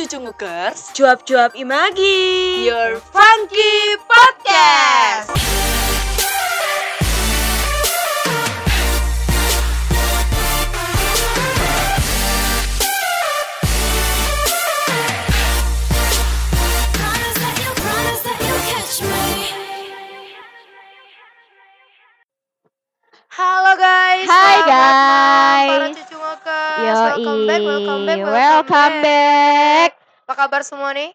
cucu ngukers, Cuap-cuap imagi. your funky podcast. Promise that you promise that you'll catch me. Halo guys. Hai, Para guys. cucu. Yoi, Welcome back, welcome back, welcome back. Apa kabar semua nih?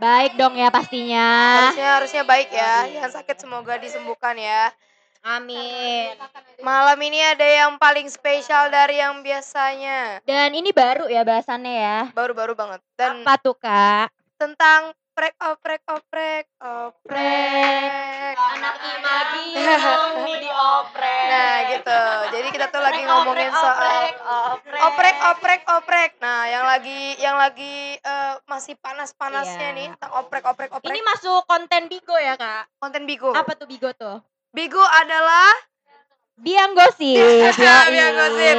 Baik dong ya pastinya. Harusnya harusnya baik ya. Yang sakit semoga disembuhkan ya. Amin. Malam ini ada yang paling spesial dari yang biasanya. Dan ini baru ya bahasannya ya. Baru-baru banget. Dan Apa tuh kak? tentang prek oprek oprek oprek. Anak imagi dioprek. Nah gitu. Jadi kita tuh lagi ngomongin soal oprek oprek oprek. Nah yang lagi yang lagi eh, masih panas-panasnya Iya. nih tentang oprek oprek oprek. Ini masuk konten Bigo ya kak? konten Bigo. Apa tuh Bigo tuh? Bigo adalah Biang gosip. Biang Gosip.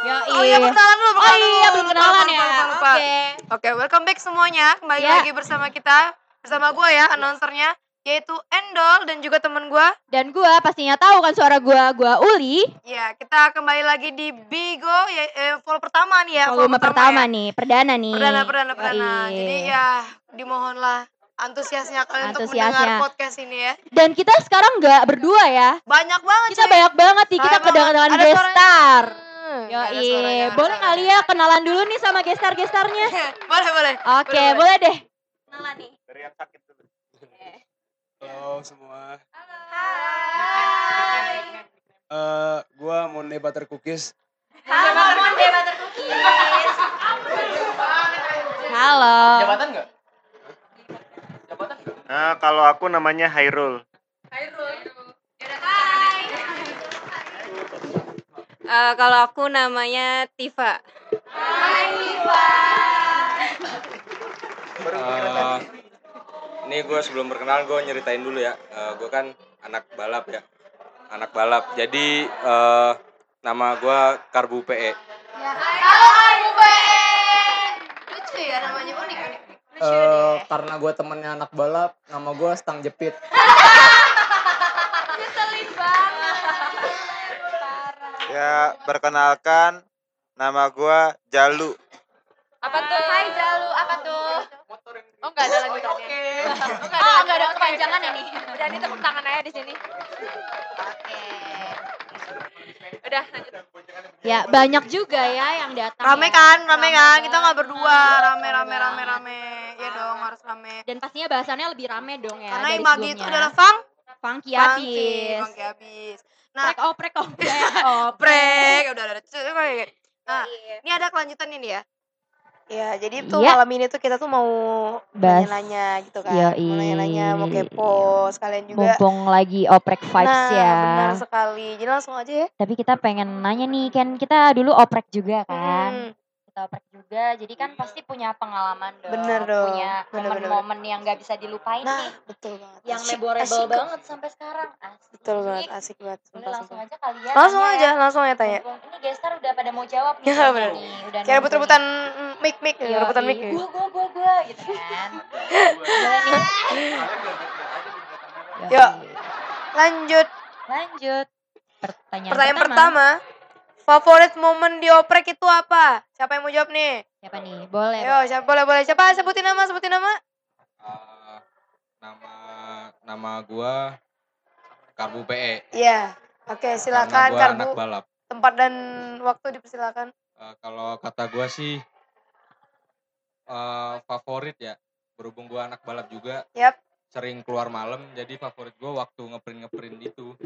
Yoi. Oh iya perkenalan dulu, Oh iya belum kenalan ya. Oke. Oke, welcome back semuanya. Kembali Ya. lagi bersama kita bersama gue ya, announcernya yaitu Endol dan juga temen gue. Dan gua pastinya tahu kan suara gua, gua Uli. Ya, kita kembali lagi di Bigo ya eh, follow pertama nih ya. Volume pertama ya. nih, perdana nih. Perdana, perdana, perdana. Yoi. Jadi ya dimohonlah antusiasnya kalian untuk Antusiasnya. mendengar podcast ini ya. Dan kita sekarang nggak berdua ya. Banyak banget Kita cuy. banyak banget nih, kita kedatangan Ada gestar. Hmm, Yo, ada boleh kali ya kenalan dulu nih sama gestar-gestarnya. boleh, boleh. Oke, Boleh, boleh deh. Kenalan nih. dari yang sakit dulu. Halo semua. Eh, gua Monde Butter Cookies. Halo, Monde Butter Cookies. Halo. Nah, kalau aku namanya Hairul. Eh, kalau aku namanya Tifa. Eh, ini gue sebelum berkenalan gue nyeritain dulu ya. gue kan anak balap ya, anak balap. Jadi eh, nama gue Karbu PE. Lucu ya namanya unik unik. Eh, karena gue temennya anak balap, nama gue Stang Jepit. Ya, perkenalkan nama gua Jalu. Apa tuh? Hai Jalu, apa tuh? Oh enggak ada lanjutannya. Oh enggak ada kepanjangan ini. Berani tepuk tangan aja di sini. Oke. Udah lanjut. Ya banyak juga ya yang datang. Rame ya. kan, rame kan. Kita nggak berdua, rame rame Rame rame banget. rame. Ya dong, harus rame. Dan pastinya bahasannya lebih rame dong ya. Karena Imagi itu adalah Fang, funky Funky, habis. Funky habis. Nah, Prek oprek oprek oprek, udah ada Nah, Iya. ini ada kelanjutan ini ya. Ya, jadi tuh Iya. malam ini tuh kita tuh mau nanya-nanya gitu kan. Yoi. Mau nanya-nanya, mau kepo, sekalian juga. Mumpung lagi oprek vibes nah, ya. benar sekali. Jadi langsung aja ya. Tapi kita pengen nanya nih, kan kita dulu oprek juga kan. Hmm, Oprek juga, jadi kan pasti punya pengalaman dong. Bener dong. Punya momen-momen yang gak bisa dilupain Nah, nih. betul banget. Yang Asyik, memorable asyik. banget sampai sekarang. Asik. Betul banget, asik banget. Boleh Sumpah, langsung sumpah. aja kali ya. Langsung aja, ya. langsung aja tanya. Ini gestar udah pada mau jawab nih. Ya, bener. nih. Udah Kayak rebut-rebutan mm, mic mic, nih. rebutan mic. Gua, gua, gua, gua gitu kan. Boleh nih. Yuk. Lanjut. Lanjut. Pertanyaan, Pertanyaan pertama. Favorit momen di oprek itu apa? Siapa yang mau jawab nih? Siapa nih? Boleh. Ayo, siapa boleh boleh. Siapa? Sebutin nama, sebutin nama. Eh, nama nama gue Karbu PE. Iya. Oke, Karena silakan gue Karbu. anak balap. Tempat dan waktu dipersilakan. Eh, kalau kata gue sih eh, favorit ya. Berhubung gue anak balap juga, Yap. sering keluar malam. Jadi favorit gue waktu ngeprint ngeprint itu.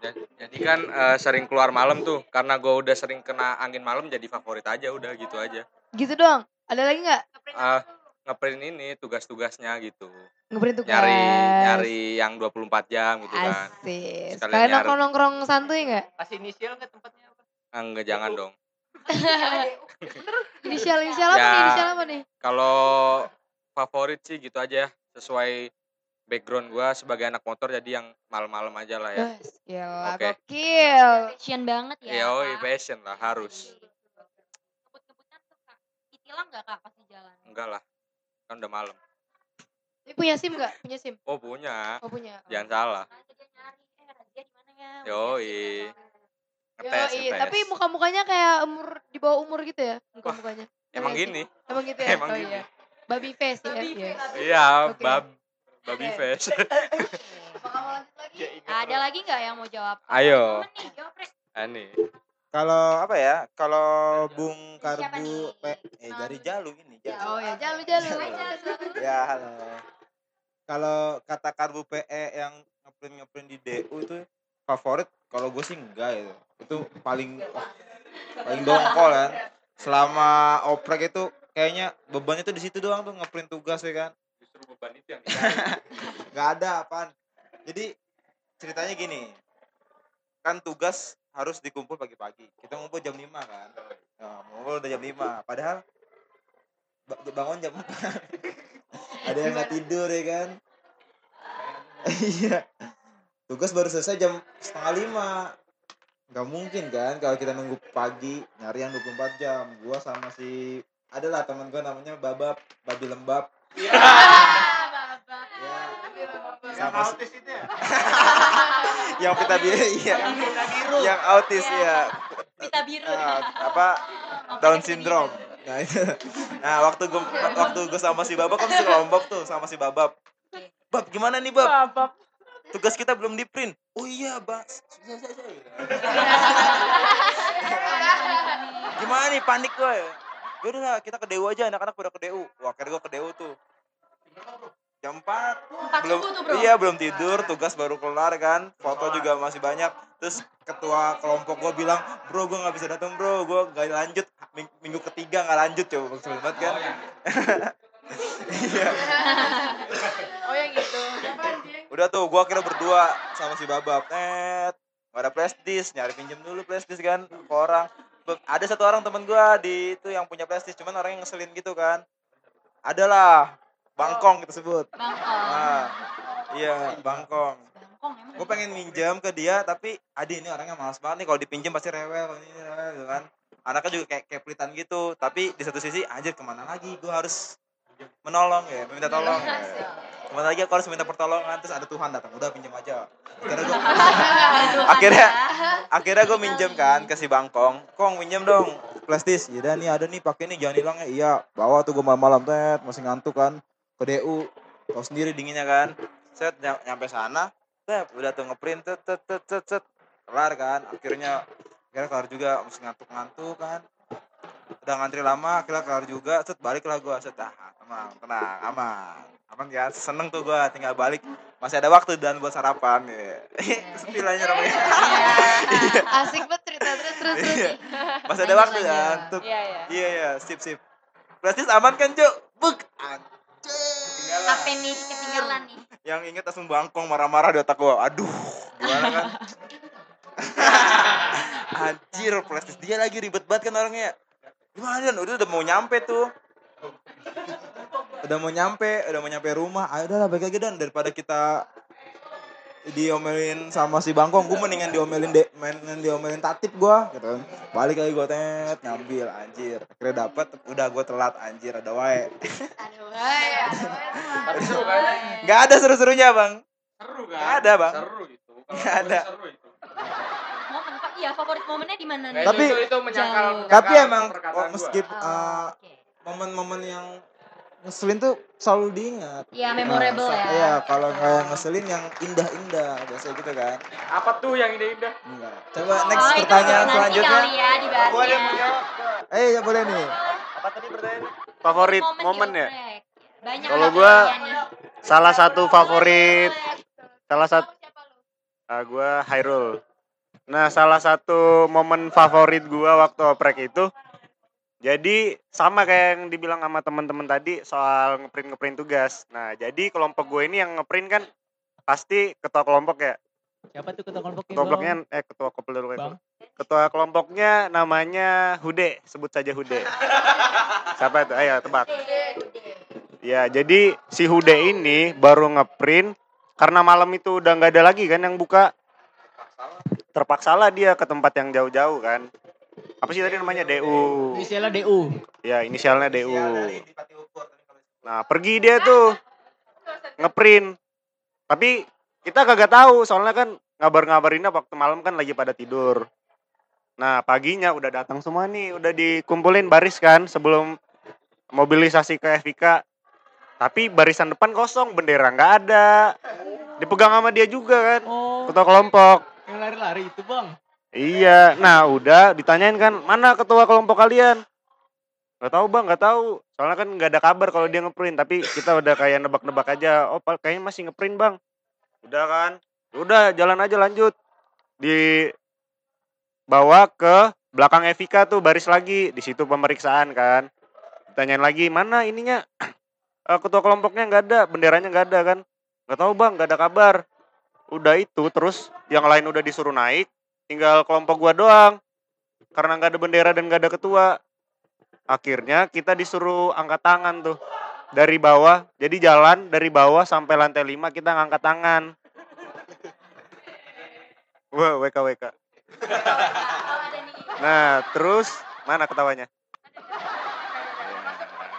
Ja- Jadi kan eh, sering keluar malam tuh, karena gue udah sering kena angin malam, jadi favorit aja udah gitu aja. Gitu doang. Ada lagi nggak? Eh, ngeprint ini tugas-tugasnya gitu. Ngeprint tugas. nyari nyari yang 24 jam gitu kan Asik. Nyari. nongkrong nongkrong santuy nggak? Kasih inisial ke tempatnya apa? Enggak jangan dong Inisial inisial apa Ya. nih? Inisial apa nih? kalau favorit sih gitu aja ya sesuai background gua sebagai anak motor jadi yang malam-malam aja lah ya Yes, gila, Oke. gokil. Passion banget ya. Iya, oh Kak. passion lah harus. Ngebut-ngebutan suka. tilang nggak kak pas di jalan? Enggak lah. Kan udah malam. Tapi punya SIM nggak? Punya SIM? Oh punya. Oh punya. Jangan salah. Aja dia nyari, eh razia di mana ya? Yoi. Ngetes, Yoi, ngetes. tapi muka-mukanya kayak umur di bawah umur gitu ya muka-mukanya. Emang gini. Emang gitu ya? Emang oh gini. iya. Baby face ya. Iya. Iya, Oke. bab Oke. face. Ada lagi nggak yang mau jawab? Ayo. Ani. Kalau apa ya? Kalau Bung Karbu? Pe- eh dari Jalu ini, Jalu. Oh ya, jalu jalu. Ya, halo. Kalau kata Karbu PE yang ngeprint ngeprint di DU itu favorit kalau gue sih enggak itu. Itu paling paling dongkol kan. Selama oprek itu kayaknya bebannya tuh di situ doang tuh ngeprint tugas ya kan. Justru beban itu yang nggak ada apaan jadi ceritanya gini. Kan tugas harus dikumpul pagi-pagi. Kita ngumpul jam 5 kan. Nah, ngumpul udah jam 5 padahal ba- bangun jam 4 ada yang nggak tidur ya kan? Iya. Tugas baru selesai jam setengah lima. Nggak mungkin kan kalau kita nunggu pagi nyari yang 24 jam. Gua sama si adalah teman gua namanya babab babi lembab ya sama si- yang pita biru iya. Yang autis ya Pita biru. Ah, apa? Down syndrome. nah itu. Nah waktu gue waktu gue sama si babab kan sekelompok tuh sama si babab bab gimana nih bab? Tugas kita belum di print oh iya bang gimana nih panik gue yaudah lah kita ke DU aja anak-anak udah ke DU wah akhirnya gue ke DU tuh. Jam 4 Empat belum subuh tuh bro. iya belum tidur tugas baru kelar kan. Foto juga masih banyak. Terus ketua kelompok gue bilang bro gue nggak bisa datang bro. Gue nggak lanjut. Ming- minggu ketiga nggak lanjut coba. Maksud banget kan. Iya. Oh yang gitu. udah tuh gue kira berdua sama si babab. Net. Nggak ada flash disk. Nyari pinjam dulu flash disk kan ke orang ada satu orang temen gue di itu yang punya disk cuman orangnya ngeselin gitu kan. Adalah bangkong kita sebut. Bangkong. nah iya bangkong. Gue pengen minjam ke dia tapi adi ini orangnya malas banget nih kalau dipinjam pasti rewel kalau ini rewel gitu kan. Anaknya juga kayak kayak pelitan gitu tapi di satu sisi anjir ke mana lagi? Gue harus menolong ya meminta tolong ya. ke mana lagi aku harus minta pertolongan terus ada Tuhan datang udah pinjam aja akhirnya gue akhirnya akhirnya gue minjem kan ke si bangkong kong minjem dong flash disk ya nih ada nih pakai nih jangan hilang ya iya bawa tuh gue malam-malam tet masih ngantuk kan ke DU tau sendiri dinginnya kan set ny- nyampe sana set udah tuh ngeprint set set set, set. kelar kan akhirnya akhirnya kelar juga masih ngantuk-ngantuk kan udah ngantri lama akhirnya kelar juga set balik lah gue set. Ah tenang tenang aman. Aman ya seneng tuh gue tinggal balik. Masih ada waktu dan buat sarapan ya. Istilahnya namanya Asik banget cerita terus terus terus. Iya. masih ada waktu kan tuh. Iya, iya. iya iya sip sip. Plastis aman kan cuk? Buk anjir HP nih ketinggalan nih. yang inget langsung bangkong marah-marah di otak gua. Aduh gimana kan? Anjir plastis dia lagi ribet banget kan orangnya gimana dan udah udah mau nyampe tuh udah mau nyampe udah mau nyampe rumah ayo udah lah balik lagi dan daripada kita diomelin sama si bangkong gue mendingan diomelin de, mendingan diomelin tatip gua gitu kan balik lagi gua tet ngambil anjir akhirnya dapat udah gua telat anjir ada wae Aduh, hai. Tapi seru kan? nggak ada seru-serunya bang Seru kan? Nggak ada, Bang. Seru itu. Nggak ada. Seru itu. Iya favorit momennya di mana nih? Tapi- itu, itu menyangkal, tapi emang oh, meskipun Oh, uh, momen-momen yang ngeselin tuh selalu diingat. Iya, memorable Nah, ya. Iya, kalau nggak yang ngeselin yang indah-indah biasanya gitu kan. Apa tuh yang indah-indah? Enggak. Coba next oh, itu pertanyaan selanjutnya. kali ya dibahasnya. Eh, ya boleh nih. Apa tadi pertanyaan? Favorit Momen momen ya? Banyak Kalau nih. Salah satu favorit salah satu ah, gua Hairul. Nah, salah satu momen favorit gua waktu oprek itu jadi sama kayak yang dibilang sama teman-teman tadi soal ngeprint ngeprint tugas. Nah, jadi kelompok gue ini yang ngeprint kan pasti ketua kelompok ya. Siapa tuh ketua kelompoknya? Ketua kelompoknya eh ketua kelompok dulu. Bang. Ketua kelompoknya namanya Hude, sebut saja Hude. Siapa itu? Ayo tebak. Ya, jadi si Hude ini baru ngeprint karena malam itu udah nggak ada lagi kan yang buka. Terpaksa lah dia ke tempat yang jauh-jauh kan. apa sih tadi namanya? DU Inisialnya DU. ya inisialnya DU nah pergi dia tuh. Ngeprint. Tapi kita kagak tahu soalnya kan ngabar-ngabarinnya waktu malam kan lagi pada tidur. Nah paginya udah datang semua nih udah dikumpulin baris kan sebelum mobilisasi ke FIK tapi barisan depan kosong bendera nggak ada. Dipegang sama dia juga kan Oh, ketua kelompok yang lari-lari itu bang. Iya, nah udah ditanyain kan mana ketua kelompok kalian? Gak tahu bang, gak tahu. Soalnya kan nggak ada kabar kalau dia ngeprint, tapi kita udah kayak nebak-nebak aja. Oh, kayaknya masih ngeprint bang. Udah kan? Udah jalan aja lanjut. Dibawa ke belakang Evika tuh baris lagi. Di situ pemeriksaan kan. Ditanyain lagi mana ininya? Eh, ketua kelompoknya nggak ada, benderanya nggak ada kan? Gak tahu bang, nggak ada kabar. Udah itu terus yang lain udah disuruh naik tinggal kelompok gua doang. Karena nggak ada bendera dan nggak ada ketua. Akhirnya kita disuruh angkat tangan tuh. Dari bawah jadi jalan dari bawah sampai lantai 5 kita ngangkat tangan. Wah WK WK nah terus mana ketawanya?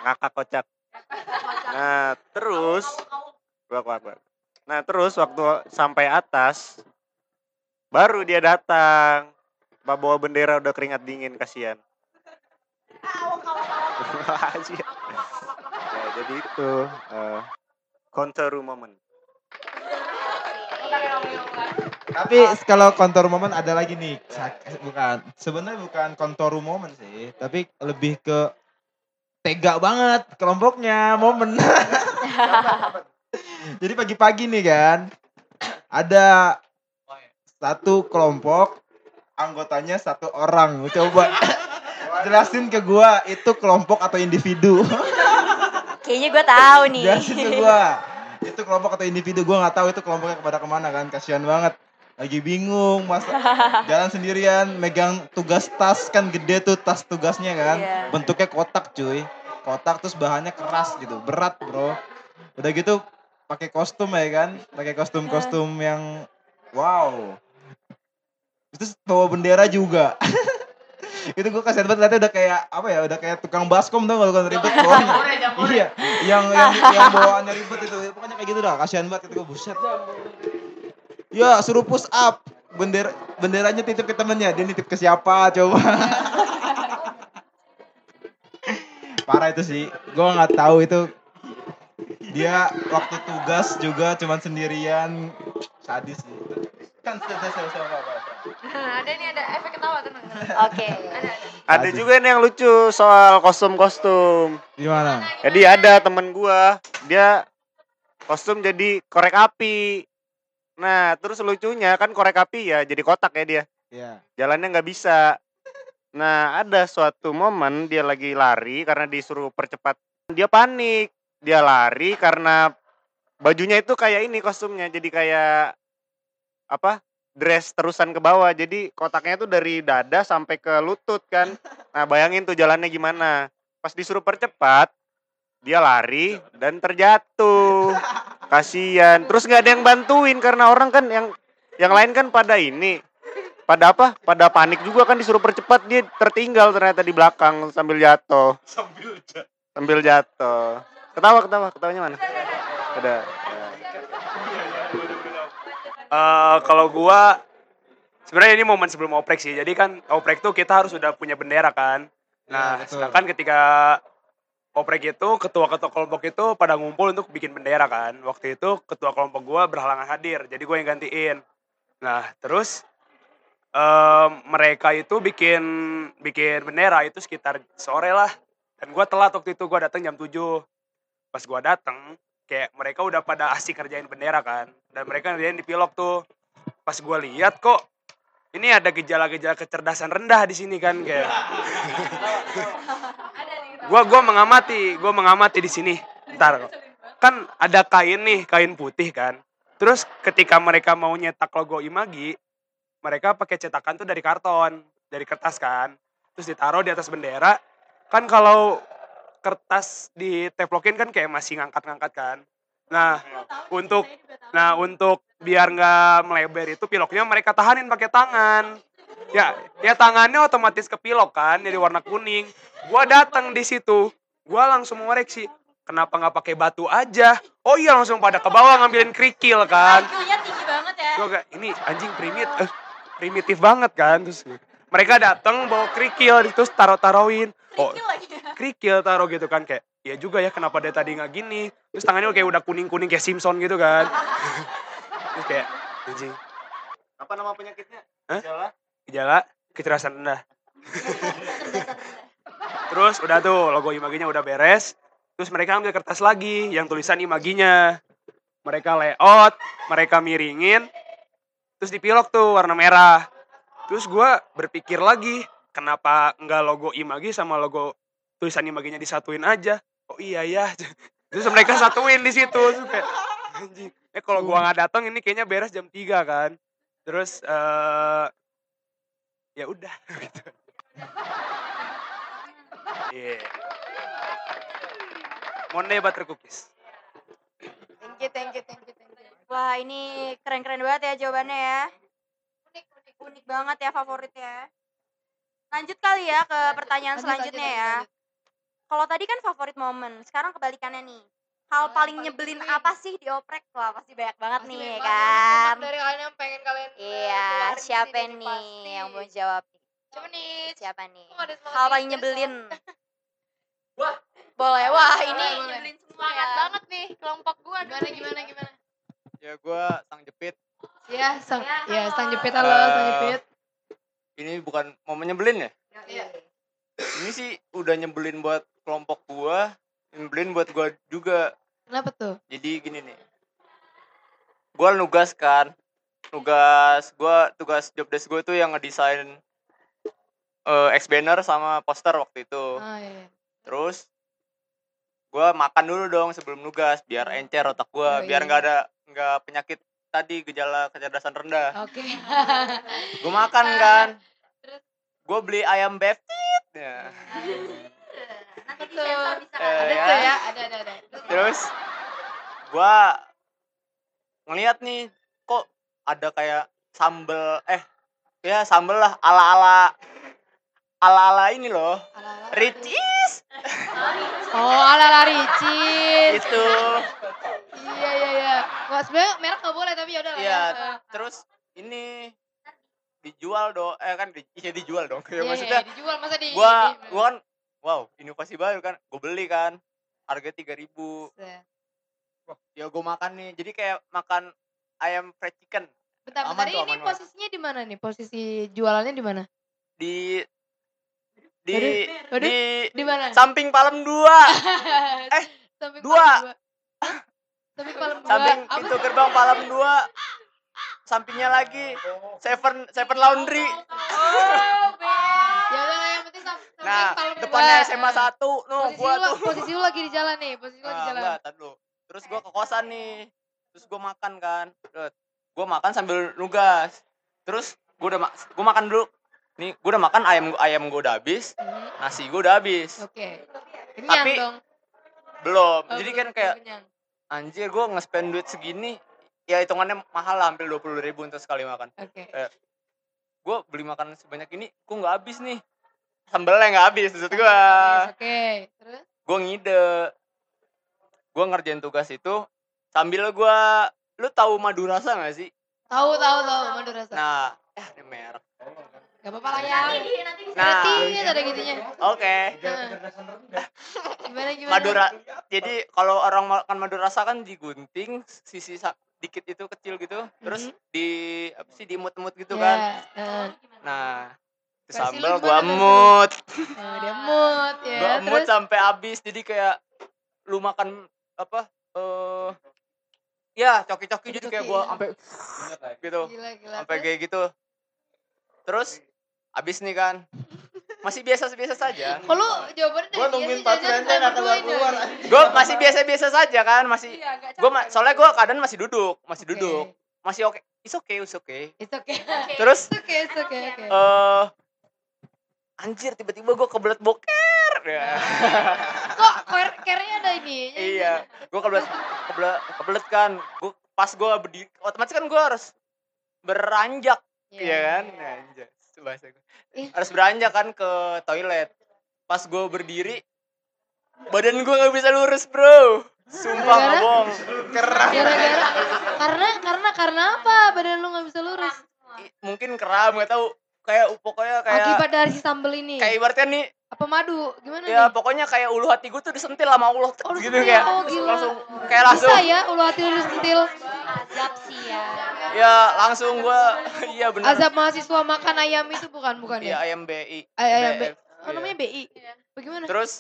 Ngakak kocak. Nah terus wak wak nah terus waktu sampai atas Baru dia datang. Pak bawa bendera udah keringat dingin kasihan. Ya, jadi itu eh counter moment. Tapi kalau kontor momen ada lagi nih. Sak- Bukan. Sebenarnya bukan kontor momen sih, tapi lebih ke tega banget kelompoknya momen. Jadi pagi-pagi nih kan, ada satu kelompok anggotanya satu orang. Coba jelasin ke gua itu kelompok atau individu. Kayaknya gue tahu nih. jelasin ke gua. Itu kelompok atau individu gua nggak tahu itu kelompoknya kepada ke mana kan. Kasihan banget. Lagi bingung masa jalan sendirian megang tugas tas kan gede tuh tas tugasnya kan. Iya. Bentuknya kotak cuy. Kotak terus bahannya keras gitu. Berat, Bro. Udah gitu pakai kostum ya kan. Pakai kostum-kostum yang wow. Terus bawa bendera juga. itu gue kasihan banget liatnya udah kayak apa ya udah kayak tukang baskom tuh kalau ribet bawanya iya yang yang yang bawaannya ribet itu. Pokoknya kayak gitu dah kasihan banget itu gue buset. Ya suruh push up. Bendera benderanya titip ke temennya. Dia nitip ke siapa coba? Parah itu sih. Gue nggak tahu itu dia waktu tugas juga cuman sendirian sadis sih kan selesai selesai apa apa ada nih ada efek ketawa tenang. Oke. Ada ada. Ada juga nih yang lucu soal kostum-kostum. gimana Jadi ada temen gua, dia kostum jadi korek api. Nah, terus lucunya kan korek api ya jadi kotak ya dia. ya Jalannya nggak bisa. Nah, ada suatu momen dia lagi lari karena disuruh percepat. Dia panik. Dia lari karena bajunya itu kayak ini kostumnya. Jadi kayak apa? dress terusan ke bawah. Jadi kotaknya tuh dari dada sampai ke lutut kan. Nah, bayangin tuh jalannya gimana. Pas disuruh percepat, dia lari dan terjatuh. Kasian. Terus nggak ada yang bantuin karena orang kan yang yang lain kan pada ini pada apa? Pada panik juga kan disuruh percepat dia tertinggal ternyata di belakang sambil jatuh. Sambil jatuh. Ketawa ketawa ketawanya mana? Ada. Eh, kalau gua sebenarnya ini momen sebelum oprek sih. Jadi kan oprek tuh kita harus sudah punya bendera kan. Nah, Iya, betul. sedangkan ketika oprek itu ketua-ketua kelompok itu pada ngumpul untuk bikin bendera kan. Waktu itu ketua kelompok gua berhalangan hadir, jadi gue yang gantiin. Nah, terus em, mereka itu bikin bikin bendera itu sekitar sore lah. Dan gua telat waktu itu gua datang jam 7. Pas gua datang, kayak mereka udah pada asik kerjain bendera kan dan mereka ngerjain di pilok tuh. Pas gue lihat kok ini ada gejala-gejala kecerdasan rendah di sini kan kayak. Gua gua mengamati gua mengamati di sini. Ntar kan ada kain nih kain putih kan. Terus ketika mereka mau nyetak logo imagi mereka pakai cetakan tuh dari karton dari kertas kan. Terus ditaruh di atas bendera. Kan kalau kertas diteplokin kan kayak masih ngangkat-ngangkat kan. Nah, untuk nah untuk biar nggak melebar itu piloknya mereka tahanin pakai tangan. ya ya tangannya otomatis kepilok kan jadi warna kuning. Gua datang di situ gua langsung mengoreksi kenapa nggak pakai batu aja? Oh iya langsung pada ke bawah ngambilin kerikil kan. Tinggi banget ya. gua kayak ini anjing primit eh, primitif banget kan. Terus mereka datang bawa kerikil terus taruh taruhin oh Kerikil taruh gitu kan kayak ya juga ya kenapa dia tadi nggak gini? Terus tangannya kayak udah kuning kuning kayak Simpson gitu kan. Terus kayak anjing. Apa nama penyakitnya? Hah? Gejala? gejala? Kecerdasan rendah. Terus udah tuh logo imaginya udah beres. Terus mereka ambil kertas lagi yang tulisan imaginya. Mereka layout mereka miringin. Terus dipilok tuh warna merah. Terus gua berpikir lagi kenapa nggak logo imagi sama logo tulisan imaginya disatuin aja oh iya ya terus mereka satuin di situ kayak anjing eh kalau gua nggak datang ini kayaknya beres jam 3 kan terus eh ya udah gitu. Iya. Monde butter cookies. Thank you, thank you, thank you, thank you. Wah, ini keren-keren banget ya jawabannya ya. Unik, unik, unik banget ya favorit ya. Lanjut kali ya ke pertanyaan Lanjut, selanjutnya lanjut, ya. lanjut. Kalau tadi kan favorit momen, sekarang kebalikannya nih. Hal yang paling paling nyebelin nyebelin. apa sih di oprek? Wah, pasti banyak banget Pasti nih banyak ya banget kan. dari kalian yang pengen kalian eh, Iya, siapa sini nih pasti. yang mau jawab? Coba nih. Siapa nih? Hal paling nyebelin. Boleh, wah ini Boleh, boleh. nyebelin semua ya. banget nih kelompok gua. Gimana, gimana, gimana? Ya gue sang jepit. Ya, sang, Ya, ya, sang halo. jepit, halo, sang Eh, jepit. Ini bukan momen nyebelin ya? Iya. Ini sih udah nyebelin buat kelompok gua, nyebelin buat gua juga. Kenapa tuh? Jadi gini nih. Gua nugas kan. Nugas gua tugas job desk gua tuh yang ngedesain eh X banner sama poster waktu itu. Ah, iya. Terus gua makan dulu dong sebelum nugas biar encer otak gua, Oh, biar iya. nggak ada nggak penyakit tadi gejala kecerdasan rendah. Oke. Gue makan kan. Gue beli ayam beftit. Ya. Nanti di sensor bisa? Eh, Ada ya. tuh ya, ada, ada, ada. Terus gua ngeliat nih kok ada kayak sambel eh ya sambel lah ala-ala ala-ala ini loh. Ala-ala. Ricis Oh, ala-ala ricis. itu. Iya, iya, iya. Wah, sebenarnya merek nggak boleh, tapi yaudah lah Iya, ya. terus ini dijual dong eh kan di, iya dijual dong ya Iya, maksudnya iya, dijual masa di gua ini- gua kan wow inovasi baru kan gue beli kan harga tiga ribu ya gue makan nih jadi kayak makan ayam fried chicken Bentar, Aman bentar. tuh, Ini aman posisinya di mana nih? Posisi jualannya di mana? di di Waduh, waduh. di Di mana? samping Palem dua eh, Samping dua. Samping Palem dua. samping pintu gerbang Palem dua sampingnya lagi Seven Seven Laundry udah lah, yang penting sam- samping nah depannya dua. SMA satu no Posisi gua lu, tuh posisi lu lagi di jalan nih, posisi lu lagi Nah, jalan. enggak, dulu. Terus gua ke kosan nih. Terus gua makan kan. Gua makan sambil nugas. Terus gua udah ma- gua makan dulu. Nih, gua udah makan ayam ayam gua udah habis, Hmm, nasi gua udah habis. Oke. Kenyang Tapi- dong. Belum. Oh, Jadi kan kayak kenyang. anjir gua nge-spend duit segini ya hitungannya mahal lah hampir 20 ribu untuk sekali makan. Oke. Gua beli makanan sebanyak ini, kok nggak habis nih. Sambelnya nggak habis maksud gua. Oke. Terus? gue ngide gue ngerjain tugas itu sambil gue lu tahu madu rasa gak sih Tahu tahu tahu madu rasa. nah eh ini merek Gak apa-apa lah ya. nanti nah Berarti ada gitunya. oke Gimana gimana? madu ra- jadi kalau orang makan madu rasa kan digunting sisi dikit itu kecil gitu terus Mhm. di apa sih diemut-emut gitu Ya, kan eh. nah gimana gua emut Oh, dia mood ya. gua Terus sampai habis jadi kayak lu makan apa eh ya coki-coki jadi kayak gua iya. sampai gitu sampai Terus? kayak gitu terus abis nih kan masih biasa-biasa saja lu jawabannya dari Gua nungguin sih, pas jajan Renten kita atau berdua gak keluar, gue masih biasa-biasa saja kan masih Iya, gue capek. soalnya gue keadaan masih duduk masih Oke. duduk masih oke is okay is okay It's okay. terus It's okay, it's okay, oke. eh anjir tiba-tiba gue kebelet boker ya Kok care- care-nya ada ini? iya gue kebelet kebelet kebelet kan gue pas gue berdiri otomatis kan gue harus beranjak Iya, Iya kan iya. anjir bahasa gue. Harus beranjak kan ke toilet. Pas gue berdiri, badan gue nggak bisa lurus bro. Sumpah nggak bohong. Gara-gara karena karena karena apa badan lu nggak bisa lurus? Mungkin kram nggak tahu. Kayak pokoknya kayak Akibat dari si sambel ini. kayak ibaratnya nih Apa madu? Gimana ya nih? pokoknya kayak ulu hati gue tuh disentil sama Allah Oh, gitu disentil. kayak Oh, gila. langsung kayak langsung Bisa ya ulu hati lu sentil. Azab sih ya. ya langsung gue iya benar Azab mahasiswa makan ayam itu bukan bukan iya ya? ayam BI Ay- ayam B. BF, Oh iya. namanya BI. Bagaimana? terus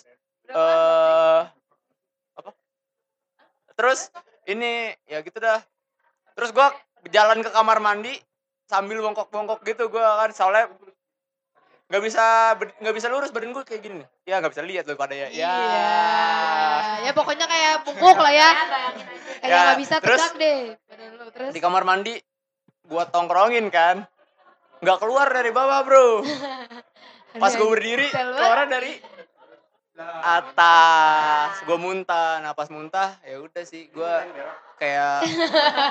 eh apa terus ini ya gitu dah terus gua jalan ke kamar mandi sambil bongkok-bongkok gitu gua kan soalnya nggak bisa nggak bisa lurus badan gua kayak gini ya nggak bisa lihat loh pada ya ya Iya. Ya pokoknya kayak bungkuk lah ya. Kayak Ya, nggak bisa terus- tegak deh. Badan lu. Terus di kamar mandi gua tongkrongin kan nggak keluar dari bawah bro pas gua berdiri keluar dari atas. Gue muntah. Nah pas muntah ya udah sih. Gue kayak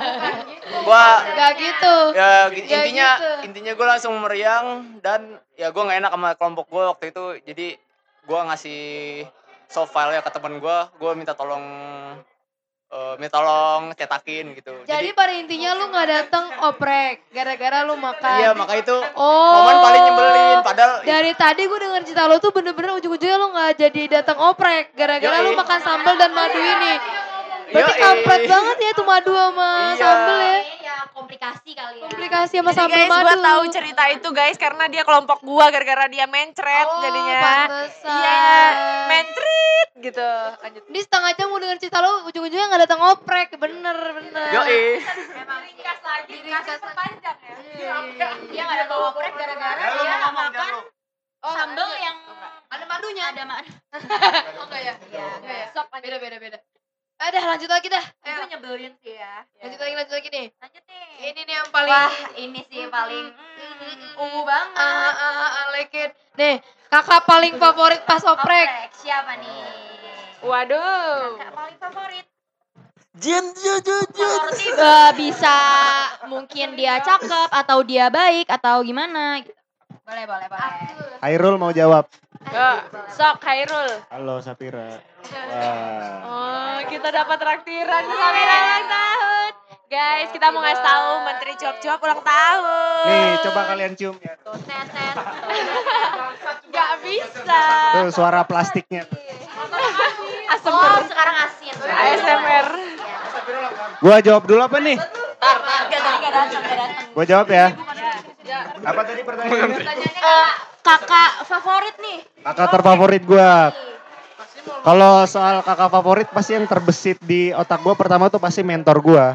gue Gak gitu. ya Ya intinya gitu. intinya gue langsung meriang dan ya gue nggak enak sama kelompok gue waktu itu. Jadi gue ngasih soft file ya ke teman gue gue minta tolong eh, minta tolong cetakin gitu Jadi pada intinya lu nggak datang oprek gara-gara lu makan. iya maka itu Oh. momen paling nyebelin padahal Dari tadi gue denger cerita lu tuh bener-bener ujung-ujungnya lu nggak jadi datang oprek gara-gara Yoi. lu makan sambal dan madu ini. Berarti kampret banget ya tuh madu sama Iya. sambal ya. Komplikasi kali ya. Komplikasi sama Jadi sambal guys, madu. gua tahu cerita itu guys karena dia kelompok gua gara-gara dia mencret Oh, jadinya. pantesan. Iya, mencret gitu. Lanjut. Ini setengah jam mau denger cerita lu ujung-ujungnya nggak datang oprek. Bener, bener. Yoi. Emang ringkas lagi. Diringkas. panjang ya. Iya, iya, iya. Dia nggak ada bawa oprek gara-gara dia makan Oh, sambal yang ada madunya. ada madu. Oh enggak ya? Iya. Enggak ya? Sok Beda, beda, beda. Eh, dah lanjut lagi dah. Itu Ayo, nyebelin sih ya. lanjut lagi, lanjut lagi nih. Lanjut nih. Ini nih yang paling Wah, ini sih paling mm, ungu banget. Ah, ah, ah, I like it. Nih, kakak paling favorit pas oprek. Oprek, siapa nih? Waduh. Kakak paling favorit. Jin jujur Favorit eh, bisa mungkin dia cakep atau dia baik atau gimana gitu. Boleh, boleh, boleh. Hairul mau jawab. Yo, sok Hairul. Halo Sapira. Wah. Oh, kita dapat traktiran sampai ulang tahun. Guys, kita mau ngasih tahu Menteri Job-Job ulang tahun. Nih, coba kalian cium ya. Tuh, tetet. Gak bisa. Tuh suara plastiknya. Asem Oh, sekarang asin. ASMR. Gua jawab dulu apa nih? Tar, tar, gak datang, gak datang. Gua jawab ya. Apa tadi pertanyaannya? Eh, kakak favorit nih. Kakak terfavorit gua. Kalau soal kakak favorit pasti yang terbesit di otak gua pertama tuh pasti mentor gua.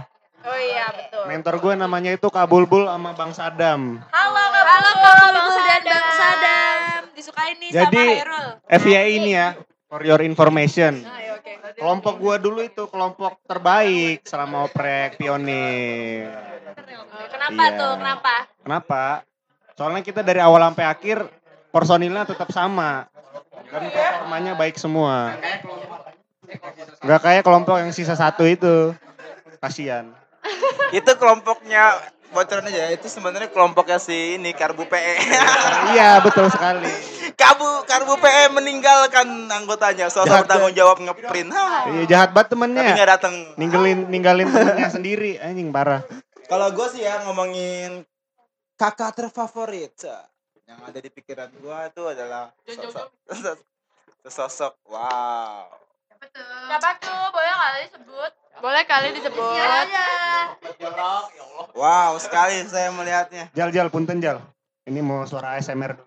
Oh iya, betul. Mentor gua namanya itu Kabulbul sama Bang Sadam. Halo, Halo, Kabul dan Bang Sadam. Disukain nih Jadi sama Hairul. FYI ini ya, for your information. Ayo, oke. Kelompok gua dulu itu kelompok terbaik selama oprek pionir. Oh, Kenapa Iya. tuh? Kenapa? Kenapa? Soalnya kita dari awal sampai akhir personilnya tetap sama dan performanya baik semua. Gak kayak kelompok yang sisa satu itu. Kasian. itu kelompoknya bocoran aja itu sebenarnya kelompoknya si ini karbu PE iya betul sekali. Kabu karbu PE meninggalkan anggotanya soal Jahat, bertanggung jawab ngeprint. Iya jahat banget tapi temennya. nggak datang Ninggalin ninggalin temennya sendiri anjing parah. kalau gue sih ya ngomongin kakak terfavorit Sa. yang ada di pikiran gue itu adalah sosok sosok wow Siapa tuh? Boleh kali disebut? Boleh kali disebut. wow sekali saya melihatnya Jal jal punten jal. Ini mau suara ASMR. dulu.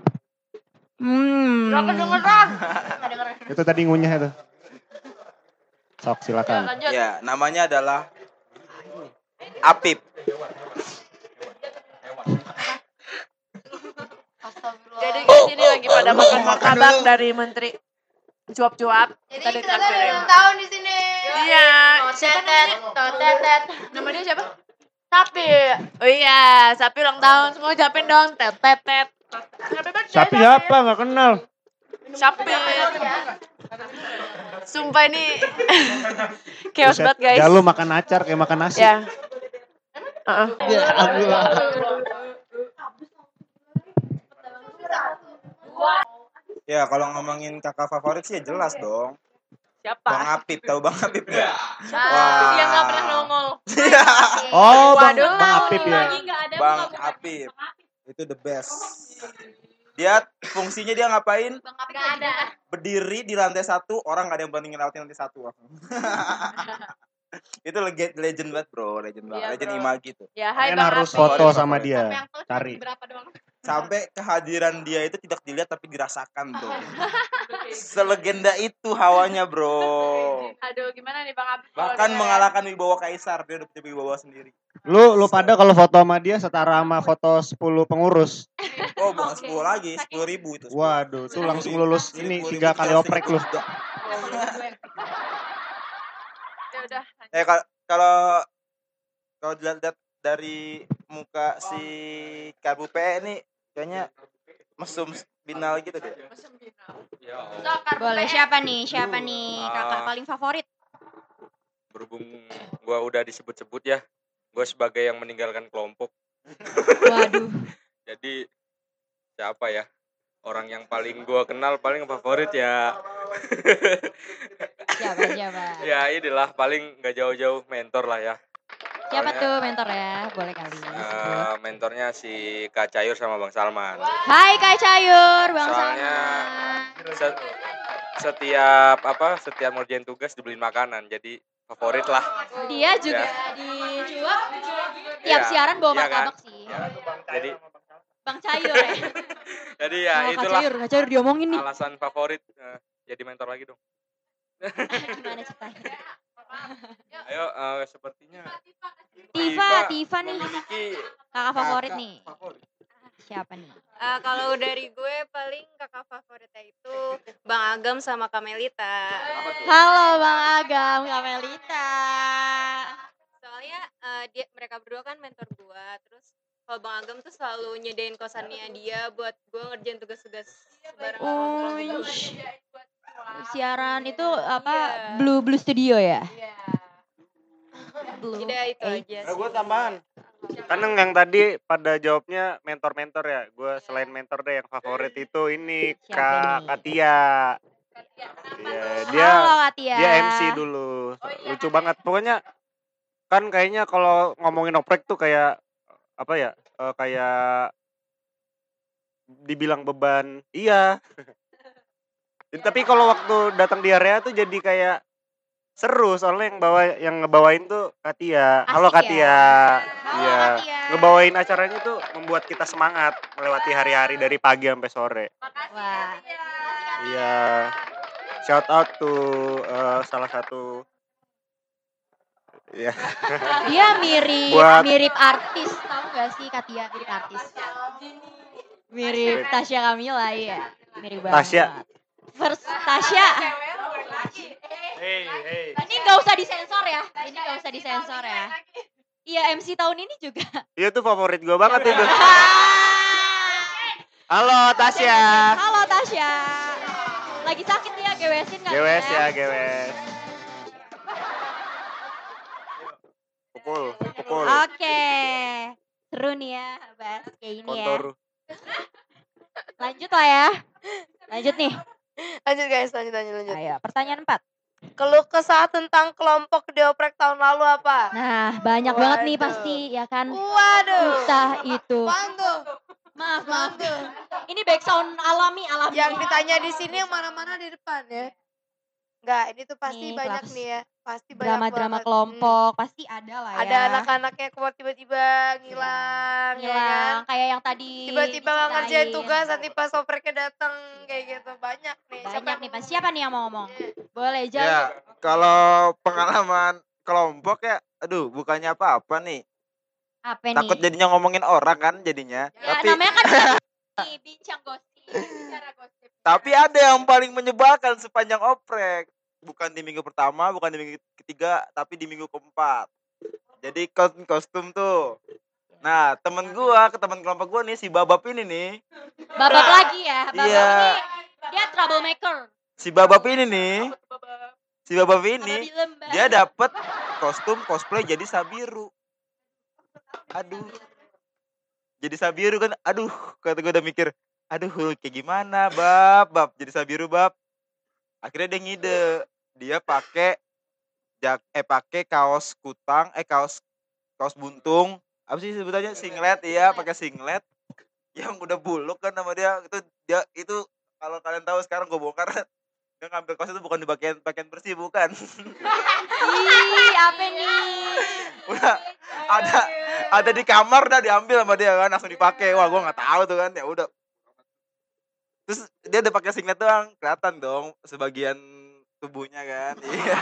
Hmm. Gak kedengeran. Itu tadi ngunyah itu. Sok silakan. Lanjut. ya namanya adalah Apip Jadi guys ini lagi pada makan martabak dari Menteri Cuap-cuap. Jadi Kita ditraktirin. ulang tahun di sini. Iya. Nama dia siapa? Sapi. Oh iya, Sapi ulang tahun. Semua ucapin dong. Tet tet tet. Happy birthday, Sapi apa nggak kenal? Sapi. Sumpah ini chaos banget guys. Jal lu makan acar kayak makan nasi. Ya. Heeh. Ya kalau ngomongin kakak favorit sih ya jelas dong. Siapa? Bang Apip, tahu Bang Apip nggak? Siapa? Dia nggak pernah nongol. Oh, Bang, Waduh. Bang Apip ya. Bang Apip. Itu the best. Dia fungsinya dia ngapain? Gak ada. Berdiri di lantai satu, orang gak ada yang berani ngelewatin lantai satu. itu legend, legend banget bro, legend banget. Iya, legend bro. Imagi tuh. Ya, hai Kalian Bang harus Apip. foto sama dia. Cari. Berapa doang? Sampai kehadiran dia itu tidak dilihat tapi dirasakan bro. Selegenda itu hawanya bro. Aduh, gimana nih Bang Apip? kalau Bahkan dia- mengalahkan Wibawa Kaisar, dia udah punya Wibawa sendiri. Lu lu pada kalau foto sama dia setara sama foto 10 pengurus. Oh bukan 10 lagi, 10 ribu itu. Waduh, tuh langsung lulus ini 10.000 tiga kali oprek lu. Juga. Ya udah. Eh kal- kalau kalau dilihat lihat dari muka si Karbu PE ini kayaknya mesum binal gitu deh. Boleh siapa nih? Siapa nih kakak Ah. paling favorit? Berhubung gua udah disebut-sebut ya, gua sebagai yang meninggalkan kelompok. Waduh. Jadi siapa ya? Orang yang paling gua kenal paling favorit ya. Siapa siapa? ya inilah paling nggak jauh-jauh mentor lah ya. Siapa Soalnya, tuh mentor ya? Boleh kali. eh, mentornya si Kak Cayur sama Bang Salman. Hai Kak Cayur, Bang Soalnya Salman. set- setiap apa setiap ngerjain tugas dibeliin makanan jadi favorit lah. Dia juga Ya. di Cuap tiap Iya, siaran bawa iya kan? martabak sih. Jadi Bang Cayur ya. jadi ya Kak itulah Cayur, Kak Cayur diomongin nih. alasan favorit eh, jadi mentor lagi dong. Gimana ceritanya? Ayo eh, sepertinya Tifa, Tifa nih. memiliki Kakak favorit Kakak nih. favorit. Siapa nih? Eh, kalau dari gue paling kakak favoritnya itu Bang Agam sama Kamelita. Halo Bang Agam, Kak Melita. Soalnya eh, dia mereka berdua kan mentor gue. Terus kalau Bang Agam tuh selalu nyedain kosannya dia buat gue ngerjain tugas-tugas bareng sama Oh, gue. ish. Siaran itu apa? Iya. Blue Blue Studio ya? Blue. Jadi ya itu Eh, aja Nah, gue tambahan. Kan yang tadi pada jawabnya mentor-mentor ya. Gue selain mentor deh yang favorit itu ini Siapa Kak nih? Katia. Iya, dia Halo Katia. dia MC dulu. Lucu banget. Pokoknya kan kayaknya kalau ngomongin oprek tuh kayak apa ya? eh, kayak dibilang beban. Iya. Tapi kalau waktu datang di area tuh jadi kayak seru soalnya yang bawa yang ngebawain tuh Katia. Halo Asik ya? Katia. Halo Iya. Katia. Ngebawain acaranya tuh membuat kita semangat melewati hari-hari dari pagi sampai sore. Wah. Iya. Shout out to eh, salah satu Iya. Dia mirip Buat- mirip artis, tahu gak sih Katia mirip artis? Mirip Tasya Kamila iya. Mirip banget. Tasya. First Tasya. Hey, hey. Ini gak usah disensor ya. Ini gak usah disensor ya. Iya MC tahun ini juga. Iya tuh favorit gue banget itu. Halo Tasya. Halo Tasya. Lagi sakit ya, gewesin kali Gewes ya, gewes. Pukul, pukul. Oke. Seru nih ya bahas kayak gini ya. Lanjut lah ya. Lanjut nih. Lanjut guys, lanjut lanjut lanjut. Ayo, pertanyaan 4. Keluh kesah tentang kelompok di oprek tahun lalu apa? Nah, banyak banget nih Waduh. pasti ya kan. Waduh. Entah itu. Pantuh. Maaf, maaf. Ini background alami, alami. Yang ditanya di sini yang mana-mana di depan ya. Enggak, ini tuh pasti Nih, banyak kelas nih ya. Pasti banyak drama-drama banget. kelompok pasti ada lah Hmm. ya. Ada anak-anaknya keluar tiba-tiba ngilang, ya kan? hilang kayak yang tadi Tiba-tiba nggak ngerjain tugas, nanti pas opreknya datang kayak gitu. Banyak nih. Siapa Banyak yang nih, pas siapa nih yang mau ngomong? Boleh Ya, jawab. kalau pengalaman kelompok ya, aduh bukannya apa-apa nih. Apa nih? Takut jadinya ngomongin orang kan jadinya. Ya, tapi namanya kan nih, bincang gosip, bicara gosip. tapi ada yang paling menyebalkan sepanjang oprek. Bukan di minggu pertama, bukan di minggu ketiga, tapi di minggu keempat. Jadi kostum kostum tuh. Nah, temen gua, ke temen kelompok gua nih si Babab ini nih. Babak lagi ya, babak Iya. ini dia troublemaker. Si Babab ini nih. Si Babab ini dia dapet kostum cosplay jadi Sabiru. Aduh. Jadi Sabiru kan, aduh, kata gue udah mikir, aduh kayak gimana bab bab jadi sabiru bab akhirnya dia ngide dia pakai jak eh pakai kaos kutang eh kaos kaos buntung. Apa sih sebutannya? Singlet. Iya pakai singlet. Yang udah buluk kan sama dia itu dia itu kalau kalian tahu sekarang gue bongkar dia ngambil kaos itu bukan di bagian pakaian bersih bukan. Ih, apa nih? udah ada ada di kamar udah diambil sama dia kan langsung dipakai wah gue nggak tahu tuh kan ya udah terus dia udah pakai singlet doang kelihatan dong sebagian tubuhnya kan iya.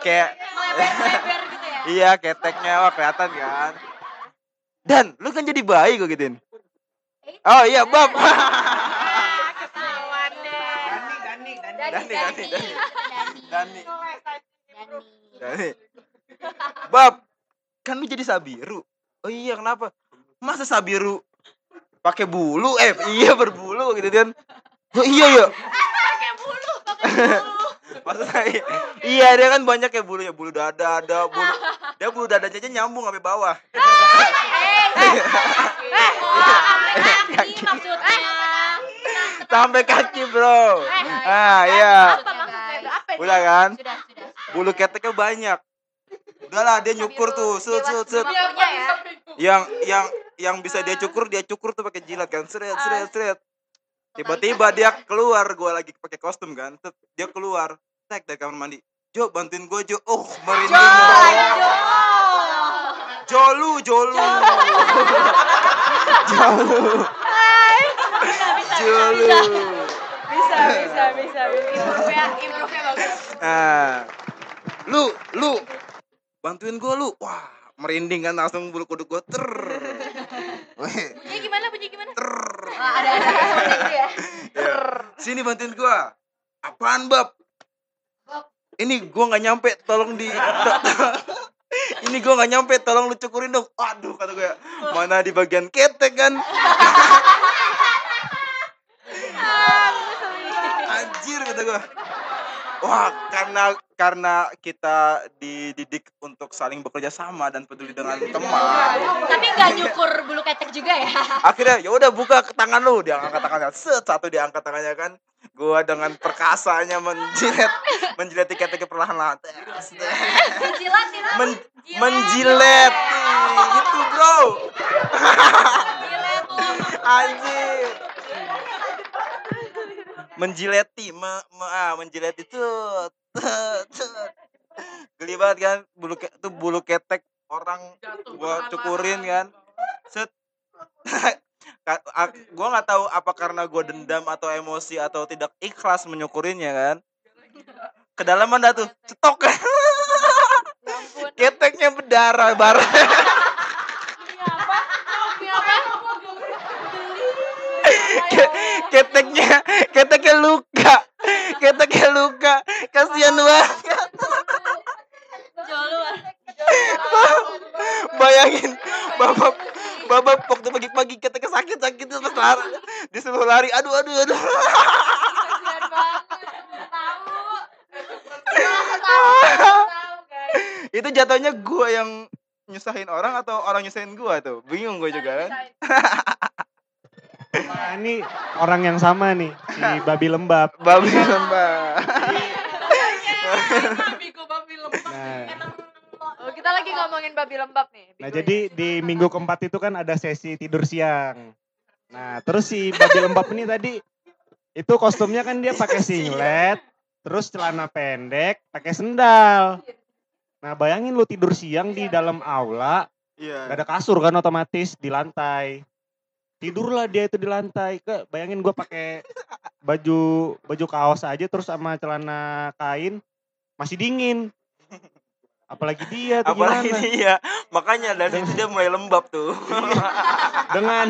Kayak gitu ya. iya keteknya wah kelihatan kan. Dan lu kan jadi bayi gue gituin. Oh iya bab Ketahuan deh. Dani Dani Dani. Dani Dani. Bab kan lu jadi sabiru? Oh iya kenapa? Masa sabiru pakai bulu eh iya berbulu gitu kan oh iya ya Pakai bulu, pakai bulu. Maksud saya, iya dia kan banyak ya bulunya, bulu dada ada, bulu dia bulu dadanya aja nyambung sampai bawah. Sampai kaki maksudnya. Sampai kaki, Bro. Ah, iya. Udah kan? Bulu keteknya banyak. Udahlah dia nyukur tuh, set. Waktunya ya. Yang yang yang bisa dia cukur, dia cukur tuh pakai jilat kan. Seret seret seret. Tiba-tiba dia keluar, gua lagi pakai kostum kan. Dia keluar, tek dari kamar mandi. Jo, bantuin gua Jo. Oh, merinding. bro. Jolu, jolu. jolu. Jolu. Bisa, bisa, bisa, bisa. Improve ya, improve-nya bagus. Nah, lu, lu bantuin gua lu. Wah, merinding kan langsung bulu kuduk gua ter. Weh, Bunyi gimana? Bunyi gimana? ter. Wah, ada ada gitu ya. Ya. Sini bantuin gua. Apaan, Bab? Ini gua nggak nyampe, tolong di Ini gua nggak nyampe, tolong lu cukurin dong. Aduh, kata gue, mana di bagian ketek kan? Anjir kata gua. Wah, karena karena kita dididik untuk saling bekerja sama dan peduli dengan teman. Tapi nggak nyukur bulu ketek juga ya. akhirnya ya udah buka ke tangan lu. Dia angkat tangannya. Set satu dia angkat tangannya kan. Gua dengan perkasanya menjilat menjilat tiketnya perlahan-lahan. Tes, tes. Jilat, jilat. Men, menjilet itu bro. Anjir. Menjileti me, me, ah, menjileti. Tuh geli banget kan bulu ke, tuh bulu ketek orang gua cukurin kan. set. Gua nggak tahu apa karena gua dendam atau emosi atau tidak ikhlas menyukurinya kan. Kedalaman dah tuh cetok. Kan keteknya berdarah bar. Ke- keteknya keteknya luka keteknya luka. Kasihan banget. Jolu. bayangin bapak bapak waktu pagi-pagi keteknya sakit sakit terus lari disuruh lari. Aduh aduh aduh. Itu jatuhnya gua yang nyusahin orang atau orang nyusahin gua tuh? Bingung gua juga kan Nah, ini orang yang sama nih, si babi lembab. babi lembah Nah, Oh, kita lagi ngomongin babi lembab nih. nah jadi di minggu keempat itu kan ada sesi tidur siang. Nah, terus si babi lembab ini tadi itu kostumnya kan dia pakai singlet, terus celana pendek, pakai sendal. Nah, bayangin lu tidur siang di dalam aula, iya gak ada kasur kan otomatis di lantai. Tidurlah dia itu di lantai. Ke bayangin gue pakai baju baju kaos aja terus sama celana kain masih dingin. Apalagi dia tuh apalagi gimana? dia makanya dari situ dia mulai lembab tuh dengan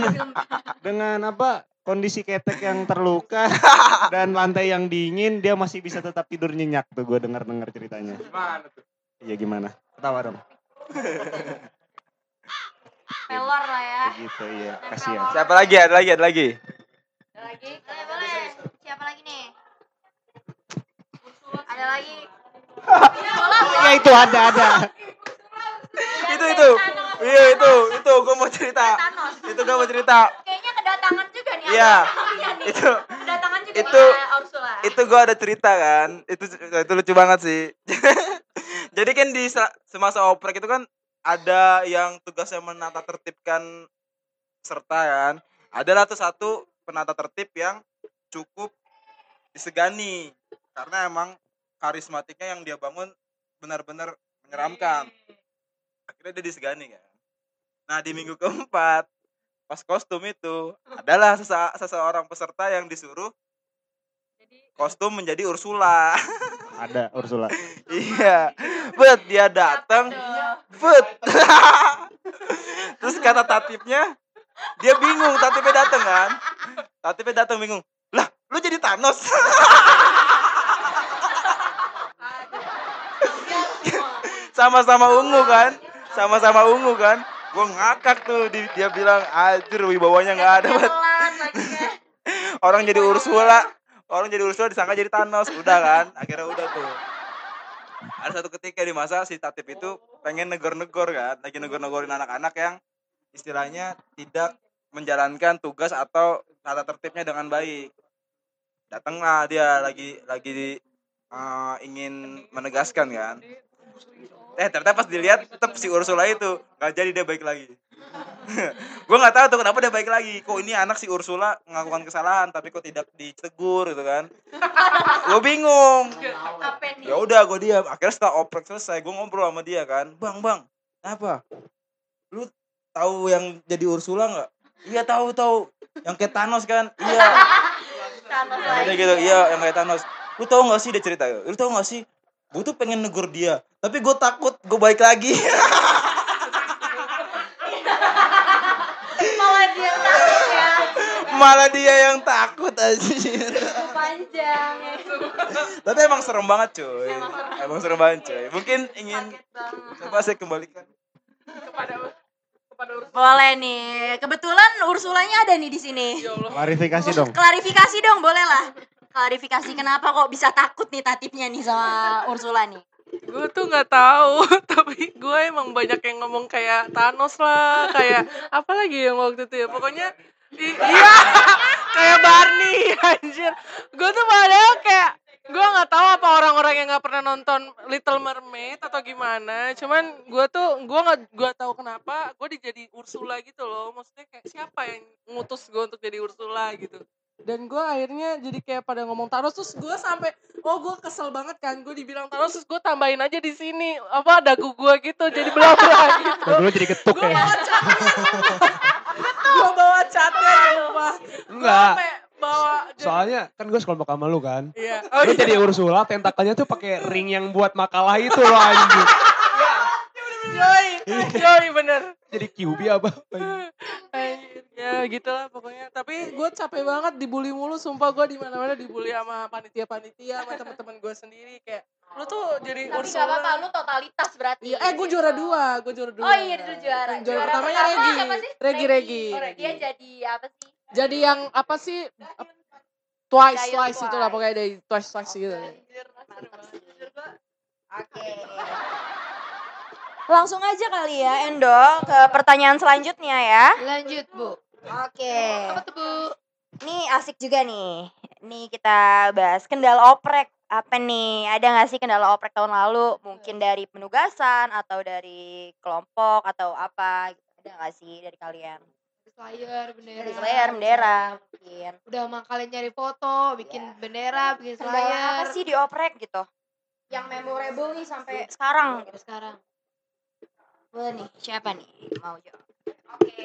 dengan apa kondisi ketek yang terluka dan lantai yang dingin dia masih bisa tetap tidur nyenyak tuh gue dengar dengar ceritanya gimana tuh iya gimana ketawa dong Pelor lah ya. iya kasihan siapa lagi ada lagi ada lagi Ada lagi? Boleh, boleh. Siapa lagi nih? Ada lagi. ya itu ada ada itu itu iya itu itu gue mau cerita Thanos. itu gue mau cerita Kayaknya kedatangan juga nih Iya. Itu Kedatangan juga itu Ursula. itu gue ada cerita kan itu itu lucu banget sih jadi kan di sa- semasa oprek itu kan ada yang tugasnya menata tertibkan serta kan. Adalah tuh satu penata tertib yang cukup disegani karena emang karismatiknya yang dia bangun benar-benar menyeramkan. Akhirnya dia disegani kan. Nah di minggu keempat pas kostum itu adalah sese- seseorang peserta yang disuruh kostum menjadi Ursula. Ada Ursula. iya. Bet dia datang. Bet. Terus kata tatipnya dia bingung, tatipnya datang kan. Tatipnya datang bingung. Lah, lu jadi Thanos. Sama-sama ungu kan? Sama-sama ungu kan? Gue ngakak tuh di- dia bilang anjir wibawanya nggak ada bet. Orang jadi Ursula, orang jadi Ursula disangka jadi Thanos, udah kan? Akhirnya udah tuh. Ada satu ketika di masa si Tatip itu pengen negor-negor kan, lagi negor-negorin anak-anak yang istilahnya tidak menjalankan tugas atau tata tertibnya dengan baik. Datanglah dia lagi lagi eh, ingin menegaskan kan. Eh ternyata pas dilihat tetap si Ursula itu nggak jadi dia baik lagi. gue nggak tahu tuh kenapa dia baik lagi. Kok ini anak si Ursula melakukan kesalahan tapi kok tidak ditegur gitu kan? gue bingung. Ya udah gue diam. Akhirnya setelah oprek selesai gue ngobrol sama dia kan. Bang bang, apa? Lu tahu yang jadi Ursula nggak? Iya tahu tahu. Yang kayak Thanos kan? Iya. Katanya gitu, iya yang kayak Thanos. Lu tahu nggak sih dia cerita? Lu tahu nggak sih? Gue tuh pengen negur dia, tapi gue takut gue baik lagi. Malah dia takut ya. Malah dia yang takut aja. Panjang. tapi emang serem banget cuy. Emang serem banget cuy. Mungkin ingin coba saya kembalikan. Boleh nih. Kebetulan Ursulanya ada nih di sini. Klarifikasi dong. Klarifikasi dong, boleh lah. Klarifikasi kenapa kok bisa takut nih tatipnya nih sama Ursula nih. gue tuh nggak tahu tapi gue emang banyak yang ngomong kayak Thanos lah kayak apa lagi yang waktu itu ya? Pokoknya iya kayak Barney anjir. Gue tuh padahal kayak gue nggak tahu apa orang-orang yang nggak pernah nonton Little Mermaid atau gimana. Cuman gue tuh gue nggak gue tahu kenapa gue dijadi Ursula gitu loh. Maksudnya kayak siapa yang ngutus gue untuk jadi Ursula gitu dan gue akhirnya jadi kayak pada ngomong Thanos terus gue sampai oh gue kesel banget kan gue dibilang Thanos terus gue tambahin aja di sini apa dagu gue gitu jadi belah belah gitu Dulu jadi ketuk gue ya. gue bawa catnya sumpah Enggak. sampai bawa Soalnya kan gue sekelompok sama lu kan. iya Lu jadi Ursula tentakelnya tuh pakai ring yang buat makalah itu loh anjing. Joy Joy bener Jadi QB apa? Ya gitulah pokoknya tapi gue capek banget dibully mulu sumpah gue di mana mana dibully sama panitia panitia sama teman-teman gue sendiri kayak lu tuh jadi Tapi gak Ursula apa-apa, lu totalitas berarti. Iya, eh gue juara dua, gue juara dua. Oh iya, itu juara. Juara pertamanya pertama Regi. sih? Regi, Regi. Oh, Dia jadi apa sih? Jadi yang apa sih? Twice, Giant twice itu lah pokoknya dari twice, twice gitu. Oke. Langsung aja kali ya, Endo, ke pertanyaan selanjutnya ya. Lanjut, Bu. Oke. Apa tuh, Bu? Nih asik juga nih. Nih kita bahas kendala oprek. Apa nih? Ada nggak sih kendala oprek tahun lalu? Mungkin dari penugasan atau dari kelompok atau apa? Ada nggak sih dari kalian? Slayer, bendera. Dari Slayer, bendera mungkin. Udah makalin nyari foto, bikin bendera, bikin Kendala Slayer. apa sih di oprek gitu? Yang memorable nih sampai sekarang gitu. Sekarang. Boleh nih, siapa nih? Mau jawab.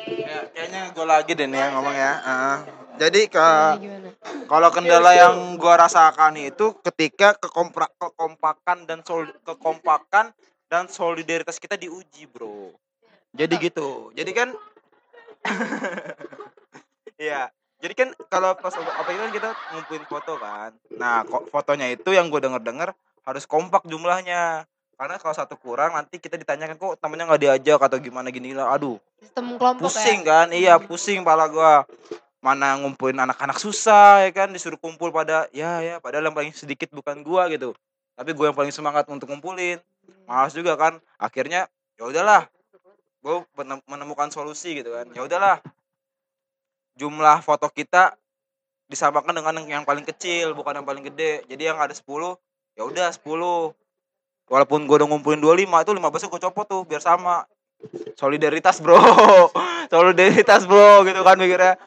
Ya, kayaknya gue lagi deh nih yang ngomong ya. Ah. jadi ke kalau kendala yang gue rasakan itu ketika kekompra, kekompakan dan sol, kekompakan dan solidaritas kita diuji, bro. Jadi gitu. Jadi kan Iya. Jadi kan kalau pas apa itu kan kita ngumpulin foto kan. Nah, kok fotonya itu yang gue denger-denger harus kompak jumlahnya. Karena kalau satu kurang nanti kita ditanyakan kok temennya nggak diajak? Atau gimana gini lah. Aduh, Sistem kelompok pusing ya. kan iya pusing pala gua. Mana ngumpulin anak-anak susah ya kan? Disuruh kumpul pada ya ya. Padahal yang paling sedikit bukan gua gitu. Tapi gua yang paling semangat untuk ngumpulin. Malas juga kan? Akhirnya ya udahlah. Gua menem- menemukan solusi gitu kan. Ya udahlah. Jumlah foto kita disamakan dengan yang paling kecil bukan yang paling gede. Jadi yang ada 10 ya udah 10 walaupun gue udah ngumpulin 25 itu 15 gue copot tuh biar sama. Solidaritas bro. Solidaritas bro gitu kan mikirnya.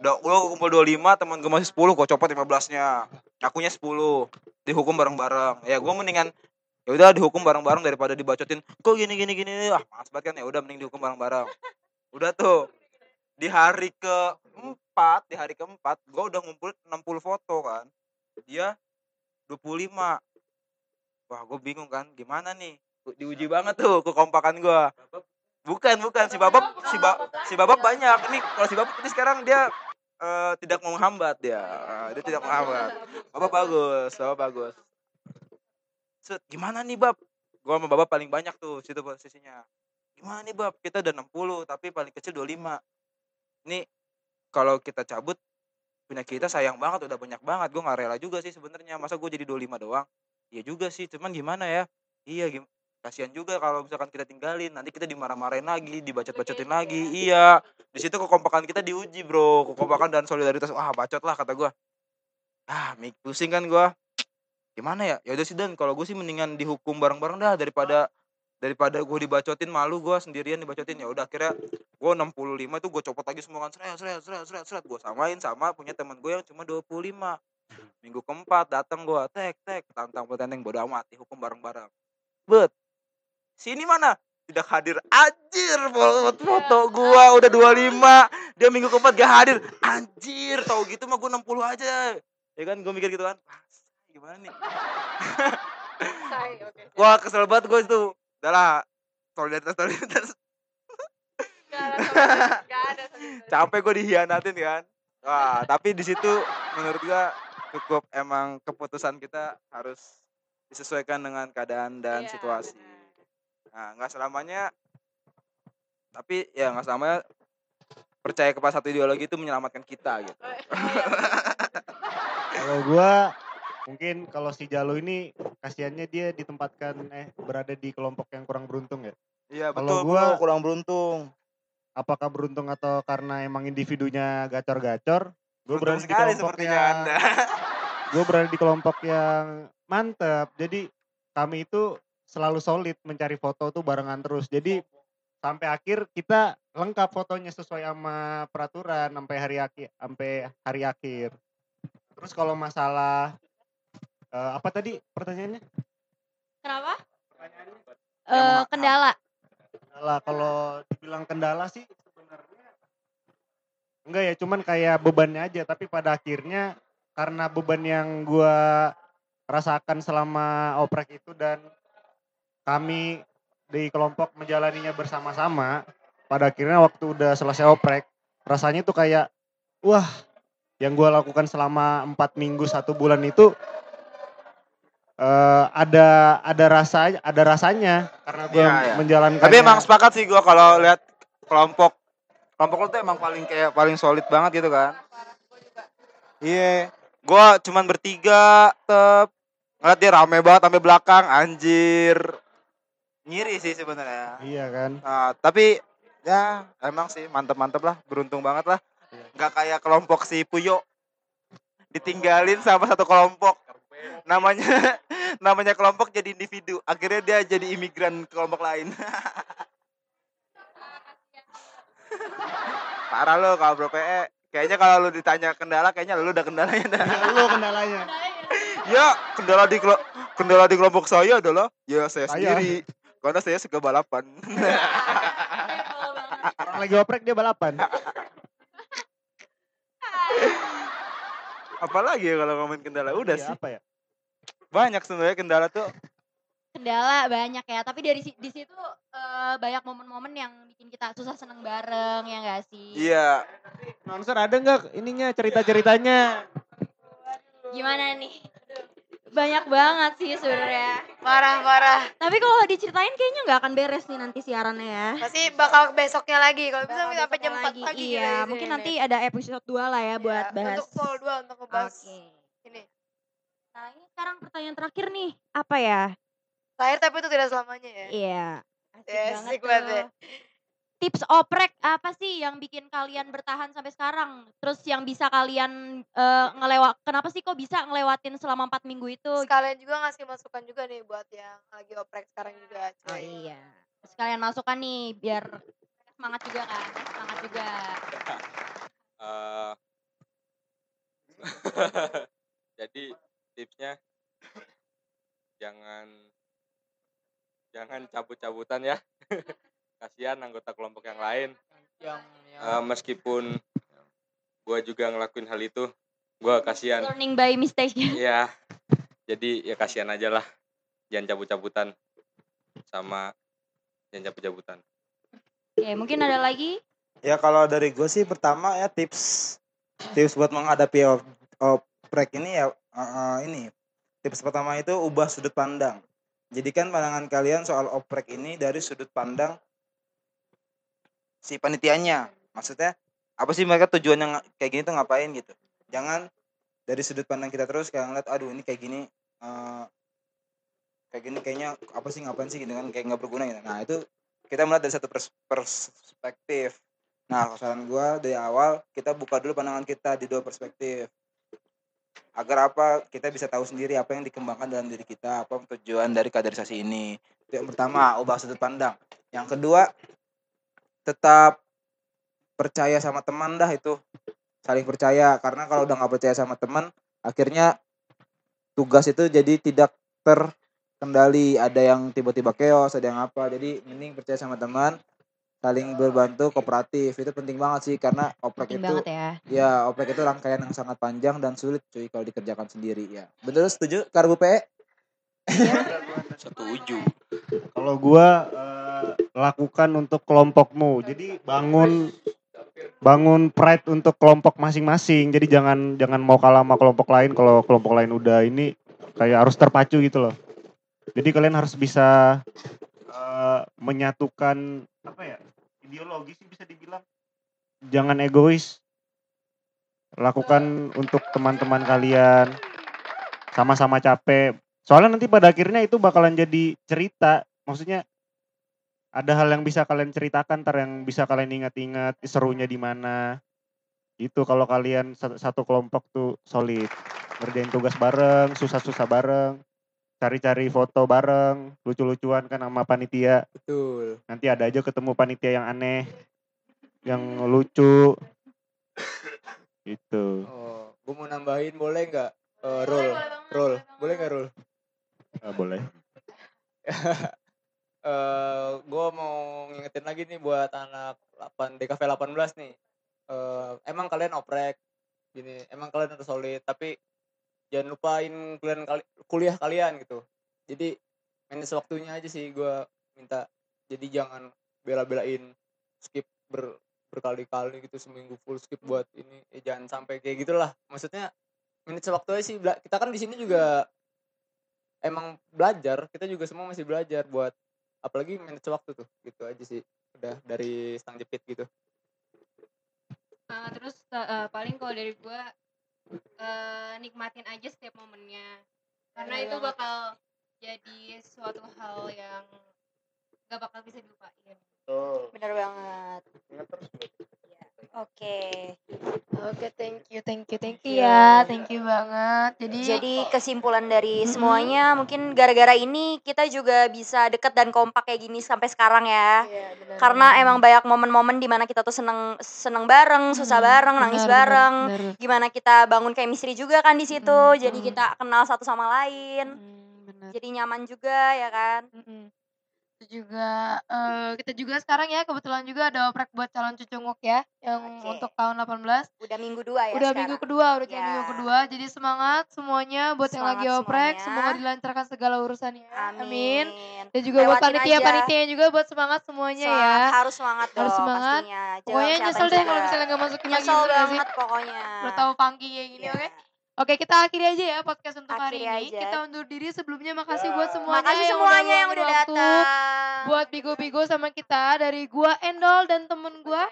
Udah gue kumpul 25 teman gue masih 10 gue copot 15 nya akunya 10 dihukum bareng-bareng. Ya gue mendingan ya udah dihukum bareng-bareng daripada dibacotin kok gini gini gini ah males banget kan? Ya udah mending dihukum bareng-bareng. Udah tuh di hari keempat di hari keempat gue udah ngumpul 60 foto kan. Dia 25 wah gue bingung kan gimana nih? Diuji banget tuh kekompakan gue bukan bukan si babab si ba, si babab banyak. Ini kalau si babab ini sekarang dia eh, tidak menghambat dia. Eh, dia tidak menghambat. Babab bagus babab bagus. Set, gimana nih bab? Gua sama babab paling banyak tuh situ posisinya. Gimana nih bab? Kita udah 60 tapi paling kecil 25 ini kalau kita cabut punya kita sayang banget udah banyak banget. Gue nggak rela juga sih sebenarnya. Masa gue jadi 25 doang iya juga sih cuman gimana ya iya gim kasihan juga kalau misalkan kita tinggalin nanti kita dimarah-marahin lagi dibacot-bacotin lagi. iya. Di situ kekompakan kita diuji bro. Kekompakan dan solidaritas wah bacot lah kata gua. Ah mik pusing kan gua. Gimana ya? Ya udah sih dan kalau gue sih mendingan dihukum bareng-bareng dah daripada daripada gue dibacotin malu gue sendirian dibacotin. Ya udah akhirnya gue 65 itu gue copot lagi semua kan. Seret seret seret seret seret. Gue samain sama punya teman gue yang cuma 25 minggu keempat datang gue tek tek tantang petenteng bodo amat dihukum bareng-bareng. Bet sini mana? Tidak hadir. Anjir foto, foto gua udah 25 dia minggu keempat gak hadir. Anjir tau gitu mah gua 60 aja. Ya kan gua mikir gitu kan "Ah, gimana nih? Wah kesel banget gua itu. Udah lah solidaritas solidaritas. Capek gue dihianatin kan. Wah tapi di situ menurut gua cukup emang keputusan kita harus disesuaikan dengan keadaan dan Iya, situasi. nah nggak selamanya tapi ya nggak selamanya percaya kepada satu ideologi itu menyelamatkan kita gitu. Kalau gua mungkin kalau si Jalo ini kasihannya dia ditempatkan eh berada di kelompok yang kurang beruntung ya. iya Kalau betul gua- bro kurang beruntung. Apakah beruntung atau karena emang individunya gacor-gacor? Gue berada beruntung di sekali kelompok sepertinya yang anda gue berada di kelompok yang mantep. Jadi kami itu selalu solid mencari foto tuh barengan terus. Jadi sampai akhir kita lengkap fotonya sesuai sama peraturan sampai hari akhir sampai hari akhir. Terus kalau masalah eh, apa tadi pertanyaannya? Kenapa? Ma- kendala. Kendala kalau dibilang kendala sih sebenarnya enggak ya, cuman kayak bebannya aja. Tapi pada akhirnya karena beban yang gua rasakan selama oprek itu dan kami di kelompok menjalaninya bersama-sama, pada akhirnya waktu udah selesai oprek, rasanya tuh kayak wah yang gua lakukan selama empat minggu satu bulan itu eh ada ada rasa ada rasanya karena gua Iya, iya. menjalankan tapi emang sepakat sih gua kalau lihat kelompok kelompok lu tuh emang paling kayak paling solid banget gitu kan? Iya gua cuman bertiga tep ngeliat dia rame banget sampai belakang anjir. Ngiri sih sebenarnya. Iya kan? Nah, tapi ya emang sih mantep-mantep lah beruntung banget lah. Nggak kayak kelompok si Puyo. Ditinggalin sama satu kelompok. Namanya namanya kelompok jadi individu. Akhirnya dia jadi imigran ke kelompok lain. Parah lo kalau bro PE kayaknya kalau lu ditanya kendala kayaknya lu udah kendalanya dah. lu kendalanya. Ya kendala di kendala di kelompok saya adalah ya saya. sendiri. Karena saya suka balapan. Orang lagi oprek dia balapan. Apalagi ya kalau ngomongin kendala? Udah Iya, sih. apa ya? Banyak sebenarnya kendala tuh Kendala banyak ya, tapi dari di situ eh, banyak momen-momen yang bikin kita susah seneng bareng ya enggak sih? iya Nonser ada nggak ininya cerita-ceritanya Gimana nih? Banyak banget sih sebenarnya. Parah, parah. Tapi kalau diceritain kayaknya nggak akan beres nih nanti siarannya ya. Pasti bakal besoknya lagi. Kalau bisa Bakal sampai jam besok 4 pagi. kita Iya, di mungkin sini nanti nih. ada episode 2 lah ya buat Iya, bahas. Untuk full 2 untuk ngebahas Oke. ini. Nah, ini sekarang pertanyaan terakhir nih. Apa ya? Lahir tapi itu tidak selamanya ya. Iya. Asik Ya, banget ya. tuh. tips oprek apa sih yang bikin kalian bertahan sampai sekarang? Terus yang bisa kalian eh, ngelewat, kenapa sih kok bisa ngelewatin selama empat minggu itu? Sekalian juga ngasih masukan juga nih buat yang lagi oprek sekarang juga. Oh cuy. iya. Sekalian masukkan nih biar semangat juga kan, semangat juga. Eh, jadi tipsnya jangan jangan cabut-cabutan ya. Kasihan anggota kelompok yang lain. Yang Eh, meskipun gua juga ngelakuin hal itu gua kasihan. Learning by mistake. ya jadi ya kasihan aja lah. Jangan cabut-cabutan sama jangan cabut-cabutan. Oke, mungkin ada lagi? Ya kalau dari gue sih pertama ya tips tips buat menghadapi op- oprek ini ya eh, eh, ini. Tips pertama itu ubah sudut pandang. Jadikan pandangan kalian soal oprek ini dari sudut pandang si panitianya. Maksudnya apa sih mereka tujuannya kayak gini tuh ngapain gitu. Jangan dari sudut pandang kita terus kayak ngeliat aduh ini kayak gini eh, kayak gini kayaknya apa sih ngapain sih gitu kan kayak nggak berguna gitu. Nah itu kita melihat dari satu pers- perspektif. Nah, saran gua dari awal kita buka dulu pandangan kita di dua perspektif. Agar apa? Kita bisa tahu sendiri apa yang dikembangkan dalam diri kita, apa tujuan dari kaderisasi ini. Itu yang pertama, ubah sudut pandang. Yang kedua, tetap percaya sama teman dah itu. Saling percaya karena kalau udah nggak percaya sama teman, akhirnya tugas itu jadi tidak terkendali. Ada yang tiba-tiba chaos, ada yang apa. Jadi mending percaya sama teman, saling berbantu kooperatif itu penting banget sih karena oprek Penting itu banget ya. ya oprek itu rangkaian yang sangat panjang dan sulit cuy kalau dikerjakan sendiri ya betul setuju karbu PE setuju Kalau gua eh, lakukan untuk kelompokmu. Jadi bangun bangun pride untuk kelompok masing-masing. Jadi jangan jangan mau kalah sama kelompok lain kalau kelompok lain udah ini kayak harus terpacu gitu loh. Jadi kalian harus bisa eh, menyatukan apa ya? Ideologi sih bisa dibilang. Jangan egois. Lakukan untuk teman-teman kalian. Sama-sama capek. Soalnya nanti pada akhirnya itu bakalan jadi cerita. Maksudnya ada hal yang bisa kalian ceritakan, ntar yang bisa kalian ingat-ingat serunya di mana. Itu kalau kalian satu, kelompok tuh solid. Ngerjain tugas bareng, susah-susah bareng. Cari-cari foto bareng, lucu-lucuan kan sama panitia. Betul. Nanti ada aja ketemu panitia yang aneh, yang lucu. Itu. Oh, gue mau nambahin boleh nggak? Eh, roll, roll, boleh nggak roll? Ah, boleh. eh gue mau ngingetin lagi nih buat anak 8 DKV 18 nih. Eh emang kalian oprek gini, emang kalian harus solid, tapi jangan lupain kuliah kuliah kalian gitu. Jadi manage waktunya aja sih gue minta. Jadi jangan bela-belain skip ber, berkali-kali gitu seminggu full skip buat ini. Eh, jangan sampai kayak gitulah. Maksudnya manage waktu aja sih. Kita kan di sini juga emang belajar, kita juga semua masih belajar buat apalagi manage waktu tuh gitu aja sih udah dari stang jepit gitu Eh, terus eh, paling kalau dari gue eh, nikmatin aja setiap momennya karena Bener itu banget. bakal jadi suatu hal yang gak bakal bisa dilupain Bener banget. Oke. Oke, thank you, thank you, thank you ya, thank you banget. Jadi, Jadi kesimpulan dari semuanya mungkin gara-gara ini kita juga bisa deket dan kompak kayak gini sampai sekarang ya. Iya, benar, Karena emang banyak momen-momen di mana kita tuh seneng seneng bareng, susah bareng, nangis benar, bareng. benar. Gimana kita bangun chemistry juga kan di situ. Jadi kita kenal satu sama lain. Jadi nyaman juga ya kan. Itu juga eh, kita juga sekarang ya kebetulan juga ada oprek buat calon cucunguk ya yang untuk tahun 18. Udah minggu dua ya Udah sekarang. minggu kedua, udah Ya. minggu kedua. Jadi semangat semuanya buat yang lagi Semangat oprek, semuanya. semoga dilancarkan segala urusannya. Amin. Dan juga buat Lewatin panitia-panitia juga buat semangat semuanya ya. Semangat, harus semangat Harus dong semangat. pastinya. Jaga Pokoknya nyesel deh kalau misalnya nggak masukin lagi. Nyesel sih? banget pokoknya. Udah tahu funky kayak gini, oke? Oke, kita akhiri aja ya podcast untuk hari Akhiri ini. aja. Kita undur diri sebelumnya makasih buat semuanya Makasih yang semuanya yang udah waktu datang. Buat bigo-bigo sama kita dari gua Endol dan temen gua.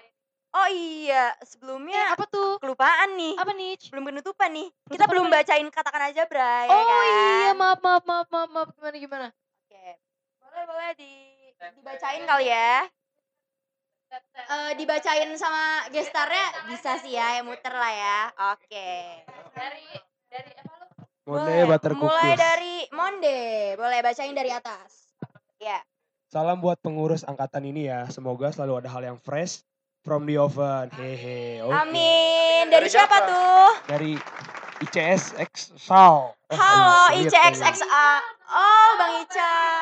Oh iya, sebelumnya apa tuh? Kelupaan nih. Apa nih? Belum penutupan nih. Kita belum bacain katakan aja, Bray. Oh ya kan? iya, maaf maaf maaf maaf maaf gimana gimana? Oke. Boleh boleh di dibacain kali ya. Eh, dibacain sama gestarnya bisa sih ya, yang muter lah ya. Oke. Dari dari apa lu? Monde butter Mulai dari Monde, boleh bacain dari atas. Ya. Salam buat pengurus angkatan ini ya. Semoga selalu ada hal yang fresh from the oven. Hehe. Oke. Amin. Dari siapa tuh? Dari ICS X Sal. Eh, Halo ICXXA. Oh, Bang Ical.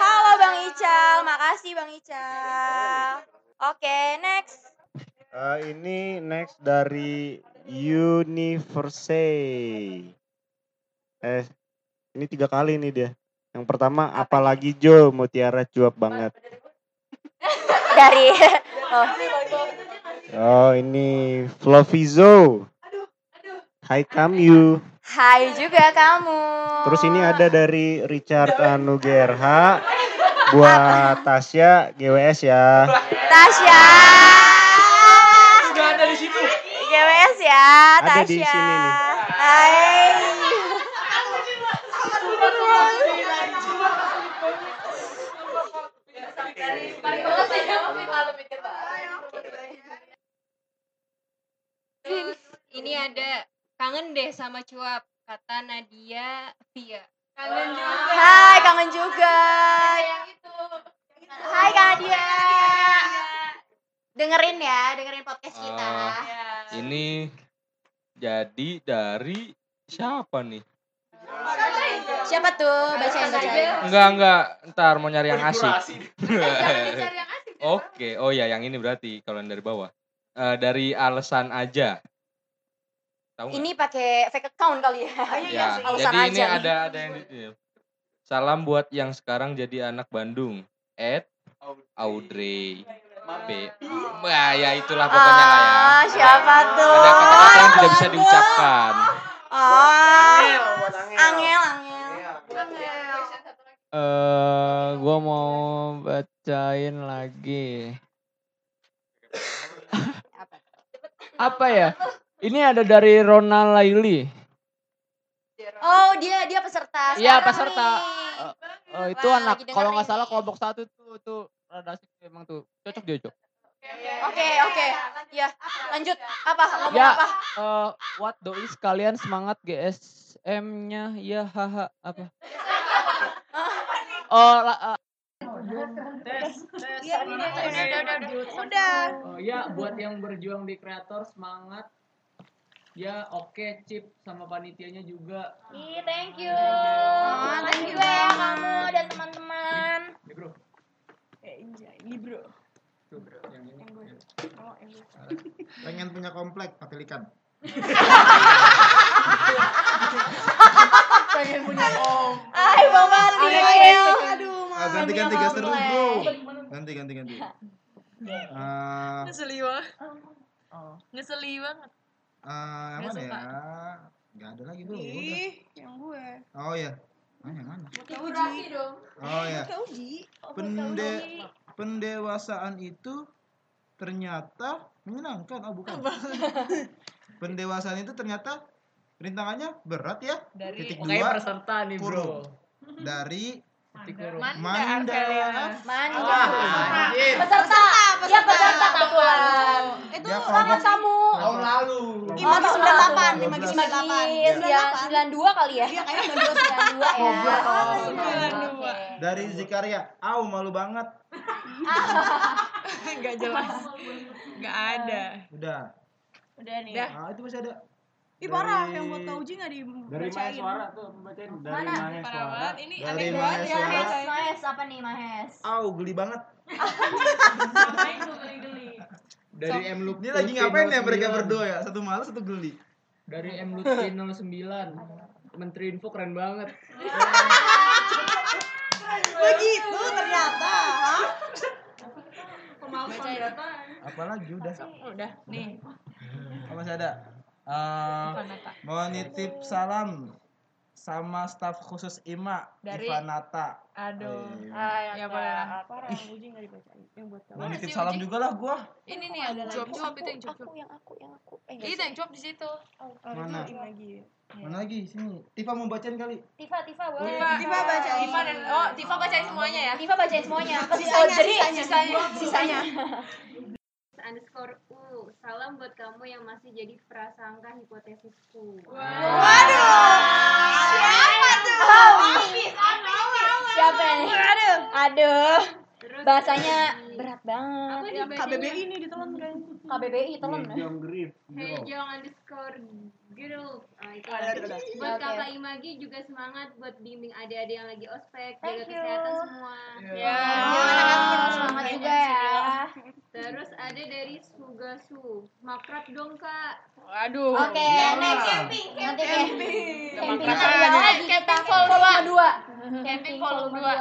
Halo Bang Ical, makasih Bang Ical. Oke, next. Eh, ini next dari Universe. Eh, ini tiga kali nih dia. Yang pertama, apalagi Jo, Mutiara cuap banget. Dari oh. Oh, ini Flovizo. Hai kamu. Hai juga kamu. Terus ini ada dari Richard Anugerha buat Tasya GWS ya. Tasya. Sudah ada di situ. GWS ya, Ada di Tasya. sini nih. Hai. Terus ini ada kangen deh sama cuap kata Nadia Via. Kangen juga. Hai, kangen juga. Hai Kak Nadia. Dengerin ya, dengerin podcast kita. Ini jadi dari siapa nih? Siapa tuh? Bacain, bacain. Enggak, enggak. Ntar mau nyari yang asik. Oke, oh ya yang ini berarti kalau yang dari bawah. Eh, dari alasan aja. Tahu? Ini pakai fake account kali ya. Ya, Alasan jadi ini aja nih. ada ada yang di sini. Salam buat yang sekarang jadi anak Bandung. Ed Audrey B. Wah, ya itulah pokoknya lah ya. Ah, siapa tuh? Ada kata-kata yang tidak bisa diucapkan. Oh. Angel, angel. Eh, gua mau bacain lagi. Apa ya? Ini ada dari Ronald Laili. Oh, dia dia peserta. Iya, peserta. nih. Oh, itu Wah, anak kalau nggak salah kelompok satu tuh tuh rada emang tuh. Cocok dia, Cok. Oke, oke. Ya, lanjut. Apa? Ngomong Ya, apa? eh, what doi sekalian semangat GSM-nya ya haha apa? Oh, la, udah, udah, udah, udah. Udah. Oh ya, buat yang berjuang di kreator semangat. Ya, oke, Cip sama panitianya juga. Ih, thank you. Oh, thank you ya kamu dan teman-teman. Ya, Bro. Ini bro. Tuh, yang ini. Oh, yang gue. Pengen punya komplek patilikan. Pengen punya om. Hai, Bang Martin. Aduh, Ah, ganti ganti gas terus bro. Ganti ganti ganti. Ah, Ngeseli banget. Ngeseli banget. Ah, yang Nggak mana suka. ya? Gak ada lagi bro. Udah. Ih, yang gue. Oh ya. Ah, yang mana? Kak Uji. dong. Oh ya. Kak Uji. Pende pendewasaan itu ternyata menyenangkan. Oh bukan. pendewasaan itu ternyata rintangannya berat ya. Dari Titik dua, peserta nih. Bro. Dari Titik huruf. Manda. Manja. Wah, anjir. Peserta. Iya, peserta kebetulan. Itu Sama kelompok- kamu. Tahun lalu. Ih, bagi 98, nih, bagi 12. 98. Ya, 92 kali ya? Iya, kayaknya 92 92 ya. Goblok. Dari Zikaria. Au malu banget. Gak jelas. Gak ada. Udah. Udah nih. Ah, itu masih ada. Ih parah, Dari- yang buat Kak Uji gak dibacain. Dari Suara tuh, bacain. Dari Mana? Maya Parah Suara. banget. Ini Dari aneh banget ya. Mahes, Mahes, apa nih Mahes? Au geli banget. Dari M Lut Ini lagi ngapain ya mereka berdua ya? Satu malas satu geli. Dari M Lutfi 09. Menteri Info keren banget. Begitu ternyata. Bacain. Apalagi udah. Udah, nih. Oh, masih ada. Eh, apa. mau nitip salam sama staf khusus IMA Dari- Ivanata. Aduh. Eh, Ah, ya boleh lah. Parah, Ih. Uji nggak dibacain. Yang buat kamu. Gua nitip salam juga lah gua. Ini nih yang jawab-jawab itu yang. Aku, yang aku, yang aku. Eh, Itu yang jawab di situ. Oh, Mana? itu lagi. Mana lagi sini? Tifa mau bacain kali. Tifa, Tifa boleh. Tifa, Tifa bacain. Tifa dan oh, Tifa bacain semuanya ya. Tifa bacain semuanya. Sisanya, Oh, jadi sisanya. sisanya. Underscore u salam buat kamu yang masih jadi prasangka hipotesisku Siapa tuh? Siapa nih? Aduh. Aduh. Bahasanya berat banget. KBBI ini ditelan kan. KBBI telan. Hey Jong underscore girl ah, itu Ada, ada, ada. buat Oke. kakak Imagi juga semangat buat bimbing adik-adik yang lagi ospek jaga Thank you. kesehatan semua Ya. Oh, semangat juga ya. terus ada dari Sugasu makrab dong kak Waduh. Oke, next. Nanti Camping. Camping Eh, lagi kita camping volume volume dua. Camping volume dua.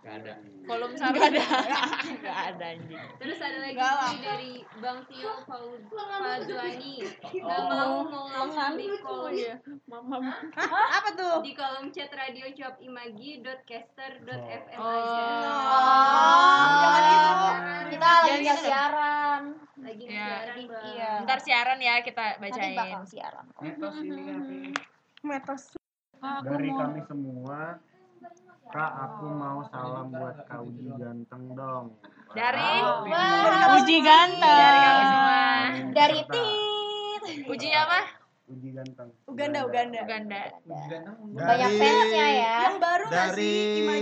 Gak ada. Volume satu ada. Enggak ada anjing. terus ada lagi ini dari Bang Tio Oh. Gak mau mau langsung di kolom Apa tuh? di kolom chat radio job imagi.caster.fm Oh. aja Oh. Kita lagi Jangan nggak gitu. siaran. lagi Ya. siaran. Iya. Ntar siaran ya kita Nanti bacain. bakal siaran. Metos ini kan. Metos. Dari kami semua, Kak aku mau salam buat Kak Uji ganteng dong. Dari Wah. Uji ganteng. Dari kami semua. Dari Tit. Uji apa? Uji ganteng. Uganda, Uganda. Uganda. Banyak Dari- fansnya ya. Yang baru dari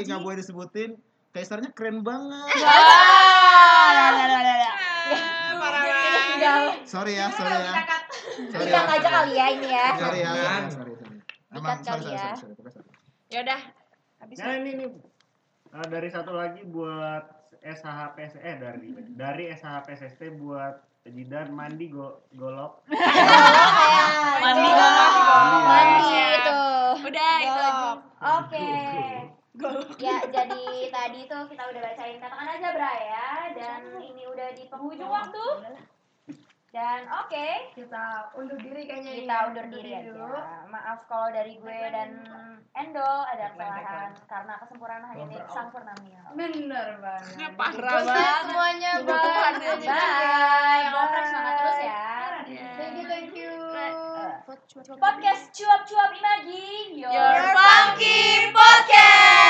nggak boleh disebutin kaisarnya keren banget. Tinggal Sorry ya, sorry ya. Sorry dikat aja kali ya ini ya. Sorry ya, sorry, sorry, sorry. Emang sorry, kali sorry, ya. sorry, sorry. Ya udah. Nah ini nih eh, dari satu lagi buat SHPS eh dari dari SHPSST buat Jidan mandi go, golok. Mandi golok. Mandi Siap. itu. Udah itu aja. Oke. Ya, jadi tadi tuh kita udah bacain katakan aja Bra ya dan ini udah di penghujung waktu. Dan oke, okay, kita undur diri kayaknya. Kita ya. undur diri, diri dulu. aja. Maaf kalau dari gue dan Endo ada kesalahan karena kesempurnaan hanya milik Sang Purnamia. Bener banget. Ya, parah banget semuanya. Bye. Bye. Yang oprek semangat terus ya. Iya. Thank you, thank you. Podcast cuap-cuap imagi. Your, Your funky podcast.